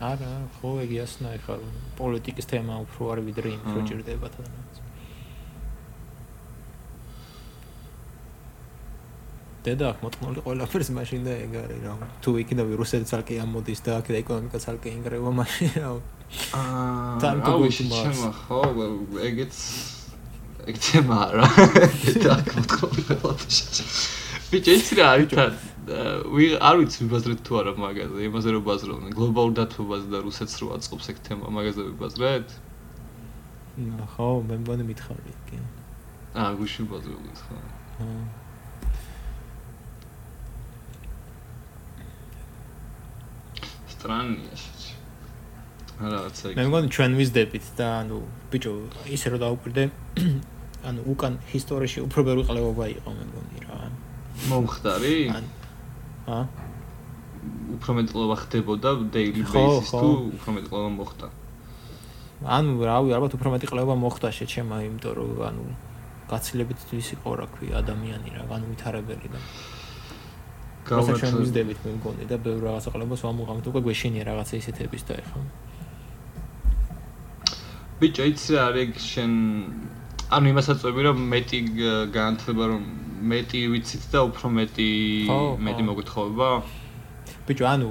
არა ხო ეგ იასნა ეხა პოლიტიკის თემა უფრო არ ვიდრე იმ რო ჭირდება თან დედა მოწმული ყველაფერს მაშინ და ეგ არის რა თუ იქნება ვირუსები ცალკე ამოდის და აქ და ეკონომიკა ცალკე ინგრევა მაშინ რა აა თან თუ შეჩემა ხო ეგეც ეგ თემა რა დედა მოწმული ყველაფერს. ბიჭი ის რა არის თან? ვი არ ვიცი ვიბაზრეთ თუ არა მაგაზე. იმაზე რომ ბაზრობენ გლობალურ დათბობაზე და რუსეთს რო აწყობს ეგ თემა მაგაზე ვიბაზრეთ? ხო მე მგონი მითხარი კი. აა გუშინ ბაზრობთ ხო. აა სტრანია შეც. რაღაცა. მე მგონი ჩვენ ვიზდებით და ანუ ბიჭო, ისე რომ დავუკვირდე, ანუ უკან ისტორიაში უფრო ბევრი ყლევობა იყო მე მგონი რა. მომხდარი? ა? უფრო მეტი ყლევა ხდებოდა daily basis თუ უფრო მეტი ყლევა მოხდა? ანუ რავი, ალბათ უფრო მეტი ყლევა მოხდა შეჩემა, იმიტომ რომ ანუ გაცილებით ის იყო რა ქვია ადამიანი რა, განვითარებელი და გავაჩვენებთ მე მგონი და ბევრ რაღაცა ყლებას ვამოღამთ. უკვე გვეშინია რაღაცა ისეთების და ეხა. ბიჭო იცი არის შენ ანუ იმასაც ვები რომ მეტი განათლება რომ მეტი ვიცით და უფრო მეტი მეტი მოგეთხოვება ბიჭო ანუ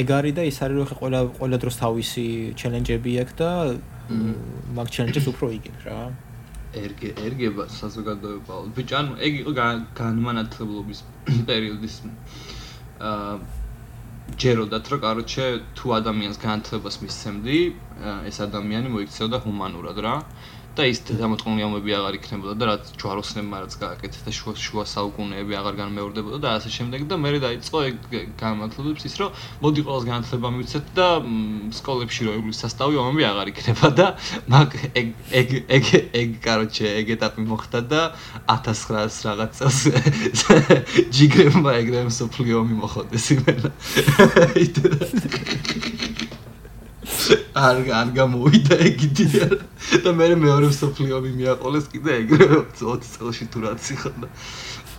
ეგ არის და ის არის რომ ხე ყველა ყველა დროს თავისი ჩელენჯები აქვს და მაგ ჩელენჯებს უფრო იგებ რა ერგე ერგება საზოგადოება. ბიჭო, ანუ ეგ იყო განმანათლებლობის პერიოდის აა ჯეროდათ რომ კაროჩე თუ ადამიანს განათლებას მისცემდი, ეს ადამიანი მოიქცეოდა ჰუმანურად რა. და ის დამოწყმული ამბები აღარ იქნებოდა და რაც ჯვაროსნებმა რაც გააკეთეს და შუა შუა საუკუნეები აღარ განმეორდებოდა და ასე შემდეგ და მე დაიწყო ეგ განათლებებს ის რომ მოდი ყოველს განათლება მივცეთ და სკოლებში რო ეგ სასწავლი ამბები აღარ იქნება და მაგ ეგ ეგ ეგ ეგ კაროჩე ეგ ეტაპი მოხდა და 1900 რაღაც წელს ჯიგრებმა ეგრემ სოფლიო მიმოხოდეს იმენა არ არ გამოვიდა ეგეთი და მე მეორე სოფლიო მიმიაყოლეს კიდე ეგრე 20 წელში თუ რაც იხდა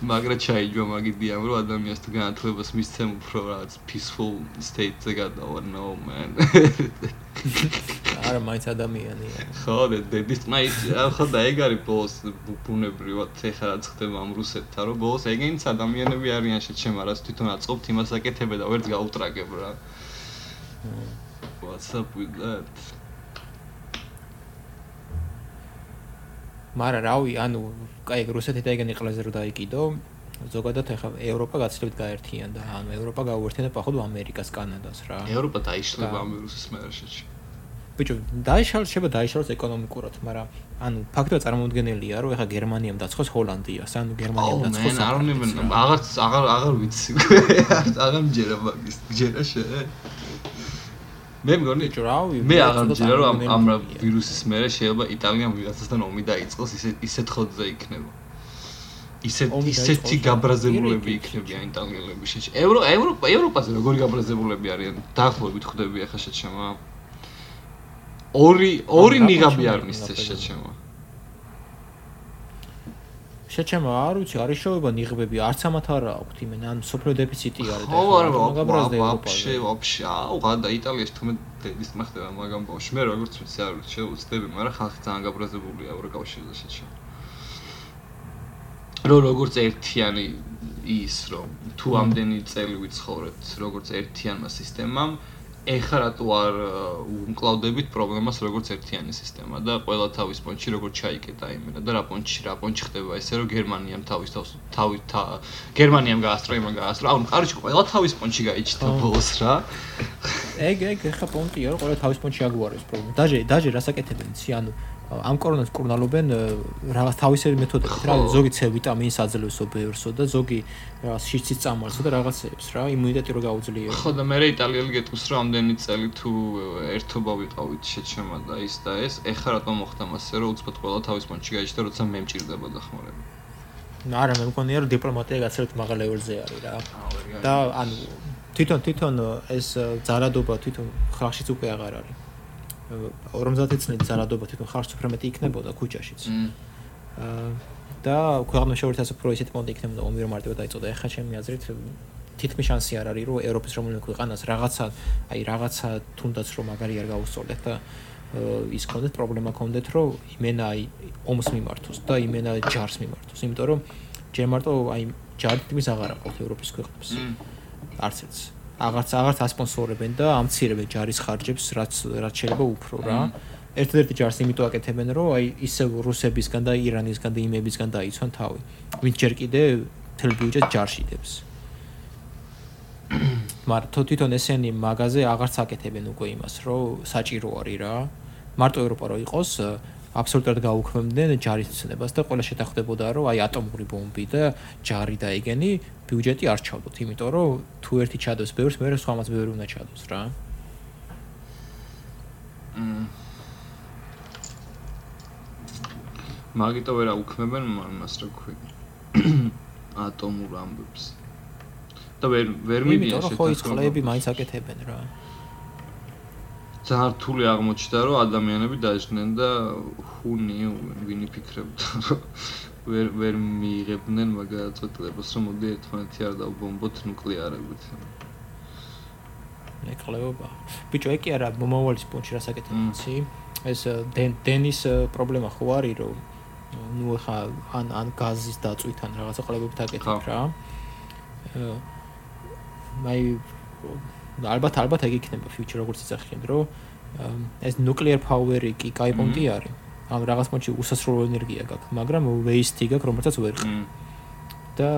მაგრა ჩაიჯვა მაგიდიამ რომ ადამიანს თუ განათლებას მისცემ უფრო რაღაც peaceful state-ზე გადავა. No man. არა მაინც ადამიანია ხო და დედის მაინც ხო და ეგ არის ბოლოს ბუნებრივად ეხლა რაც ხდება ამ რუსეთთან რომ ბოლოს ეგენიც ადამიანები არიან შეჩემ არას თვითონ აწყობთ იმას აკეთებდა და ვერც გაუტრაგებ რა what's up with that მარა რავი ანუ კაი რუსეთი და ეგენი ყველაზე რო დაიკიდო ზოგადად ეხლა ევროპა გაცილებით გაერთიანდა. ანუ ევროპა გაუერთიანდა პახოვ ამერიკას კანადას რა. ევროპა დაიშლება ამ ვირუსის მერაშეში ბიჭო დაიშალ შეება დაიშალოს ეკონომიკურად მაგრამ ანუ ფაქტია წარმოუდგენელია რომ ეხლა გერმანიამ დაცხოს ჰოლანდიას ანუ გერმანიამ დაცხოს არ უნდა აღარ აღარ აღარ ვიცი აღარ მჯერა მაგის ჯერა შე მე მგონი რავი მე აღარ მჯერა რომ ამ ვირუსის მერე შეიძლება იტალიამ ვიღაცასთან ომი დაიწყოს ისე ისეთ ხოდზე იქნება. ისეთ ისეთი გაბრაზებულები იქნებიან იტალიელები. შეჭ ევრო ევროპა ევროპაზე როგორი გაბრაზებულები არიან? დაახლოებით ხვდები ახლა შეჭმა ორი ორი ნიღაბი არ მისცეს შეჭმა შეჭმა არ ვიცი არის შოება ნიღბები არც ამათ არ აქვთ იმენ ან სოფრო დეფიციტი არის და გაბრაზდა ევროპაში ვაფშე აუ გადა იტალიაში თუმე დედის მახდება მაგამ ბავშვი მე როგორც ვიცი არ ვიცი შეუცდები მაგრამ ხალხი ძალიან გაბრაზებულია ევროკავშირზე შეჭმა რო როგორც ერთიანი ის რომ თუ ამდენი წელი ვიცხოვრეთ როგორც ერთიანმა სისტემამ ეხლა რატო არ უმკლავდებით პრობლემას როგორც ერთიანი სისტემა და ყველა თავის პონჩი როგორც ჩაიკეტა იმენა და რა პონჩი რა პონჩი ხდება ესე რომ გერმანიამ თავის თავს თავი გერმანიამ გაასწრო იმან გაასწრო. ანუ კარჩი ყველა თავის პონჩი გაიჩნდა ბოლოს რა. ეგ ეგ ეხლა პონტია რომ ყველა თავის პონჩი აგვარებს პრობლემა. დაჟე დაჟე რასაკეთებენ იცი ანუ ამ კორონას კურნალობენ რაღაც თავისებრი მეთოდებით რა ზოგი C ვიტამინს აძლევსო ბევრსო და ზოგი რაღაც შიცის წამალსო და რაღაცებს რა იმუნიტეტი რო გაუძლიერო ხო და მე იტალიელი გეტყვის რომ ამდენი წელი თუ ერთობა ვიყავით შეჩემა და ის და ეს ეხლა რატომ მოხდა მასე რომ უცბად ყველა თავის პონჩი გაიჭდა როცა მე მჭირდებოდა ხმარები არა მე მგონია რომ დიპლომატია გაცილებით მაღალ ლეველზე არის რა. და ანუ თვითონ თვითონ ეს ძალადობა თვითონ ხალხშიც უკვე აღარ არის 50 წლით ზარადობა თვითონ ხარს უფრო მეტი იქნებოდა ქუჩაშიც. აა და ქვეყანაში შეურთას უფრო ისეთ პონტი იქნებოდა ომი რომ მარტივად დაიწოდა. ეხლა ჩემი აზრით თითქმის შანსი არ არის რომ ევროპის რომელიმე ქვეყანას რაღაცა აი რაღაცა თუნდაც რომ მაგარი არ გაუსწორდეთ და ის კონდეთ პრობლემა კონდეთ რომ იმენა აი ომს მიმართოს და იმენა ჯარს მიმართოს. იმიტომ რომ ჯერ მარტო აი ჯარი თითქმის აღარ აყავთ ევროპის ქვეყნებს. არც ერთს. აღარც აღარც ასპონსორებენ და ამცირებენ ჯარის ხარჯებს რაც რაც შეიძლება უფრო რა. ერთ-ერთი ჯარს იმიტომ აკეთებენ რომ აი ისე რუსებისგან და ირანისგან და იმებისგან დაიცვან თავი. ვინც ჯერ კიდე თელ ბიუჯეტ ჯარშიდებს. მაგრამ თვითონ ესენი მაღაზე აღარც აკეთებენ უკვე იმას რომ საჭირო არის რა. მარტო ევროპა რო იყოს აბსოლუტურად გაუქმებდნენ ჯარის ცნებას და ყველა შეთანხმდებოდა რომ აი ატომური ბომბი და ჯარი და ეგენი ბიუჯეტი არ ჩავდოთ, იმიტომ რომ თუ ერთი ჩადოს ბევრს, მეორე სხვამაც ბევრი უნდა ჩადოს რა. მაგიტო ვერა უქმებენ მას რა ქვი. ატომურ ამბებს. და ვერ ვერ მიდიან შეთანხმება. ხო ის ხლები მაინც აკეთებენ რა. ძალიან რთული აღმოჩნდა რომ ადამიანები დაიჭნენ და ხუნი ვინი ფიქრებდა რომ ვერ ვერ მიიღებდნენ მაგ წოტლებას რომ მოდი ერთმანეთი არ დაუბომბოთ ნუკლეარებით. ნეკლეობა. ბიჭო, ეკი არა მომავალის პონჩი რასაკეთებიცი? ეს დენის პრობლემა ხო არის რომ ნუ ხა ან ან გაზის დაწვითან რაღაცა ყლებებით აკეთებ რა. მაი ალბათ ალბათ ეგ იქნება ფიუჩერ როგორც იცახიან რომ ეს ნუკლეარ პაუერი კი კაი პონტი არის. ამ რაღაც მომენტში უსასრულო ენერგია გაქვს, მაგრამ waste-ი გაქვს, რომელსაც ვერ ხარ. და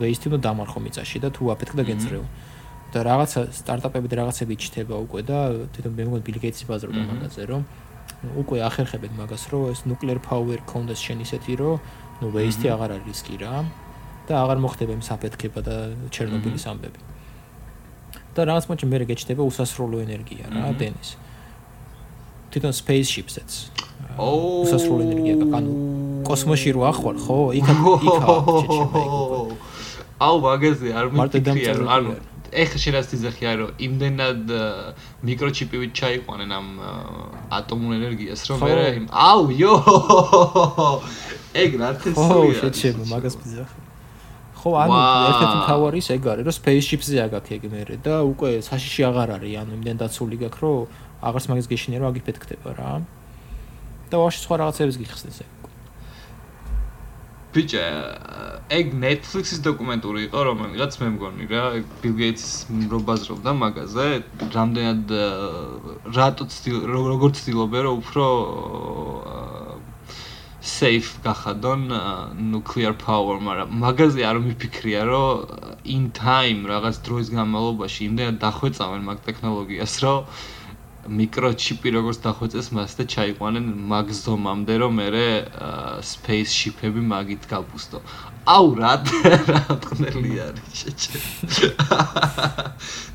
waste-ი უნდა დამარხო მიწაში და თუ აფეთქდა გეწრეო. და რაღაცა სტარტაპები და რაღაცები ჩდება უკვე და თვითონ მე მგონი Bill Gates-ი ბაზრობდა მაგაზე, რომ უკვე ახერხებენ მაგას, რომ ეს nuclear power კონდეს შენ ისეთი, რომ ნუ waste-ი აღარ არის რისკი რა და აღარ მოხდება იმ საფეთქება და ჩერნობილის ამბები. და რაღაც მომენტში მე რეგეჩდება უსასრულო ენერგია რა, დენის. თვითონ spaceships-ets ოუ სასრულ ენერგია ანუ კოსმოსში რო ახვალ ხო? იქა იქა აუ მაგაზე არ მიფიქრია რომ ანუ ეხა შეიძლება თიზახია რომ იმდენად მიკროჩიპივით ჩაიყვანენ ამ ატომურ ენერგიას რომ მე აუ იო ეგ რა თესია ხო შეჩება მაგას ფიზახი ხო, ანუ ერთ-ერთი მთავარი ის ეგ არის, რომ spaceship-ზე აგაქ ეგ მერე და უკვე საშიში აღარ არის, ანუ იმდენ დაცული გაქვს, რომ აღარც მაგის გეშინე რომ აგიფეთ ხდება რა. და ვაში სხვა რაღაცებს გიხსნის ეგ. ბიჭე, ეგ Netflix-ის დოკუმენტური იყო, რომელიღაც მე მგონი რა, Bill Gates-ის მრობაზრობდა მაგაზე, რამდენად რატო როგორ ცდილობენ რომ უფრო safe გახადონ nuclear power, მაგრამ მაგაზე არ მიფიქრია, რომ in time რაღაც დროის განმავლობაში იმდენად დახვეწავენ მაგ ტექნოლოგიას, რომ მიკროჩიპი როგორც დახვეწეს მას და ჩაიყვანენ მაგ ზომამდე, რომ მე space ship-ები მაგით გაბუსტო. აუ რა რა თქმა არის შეჭე.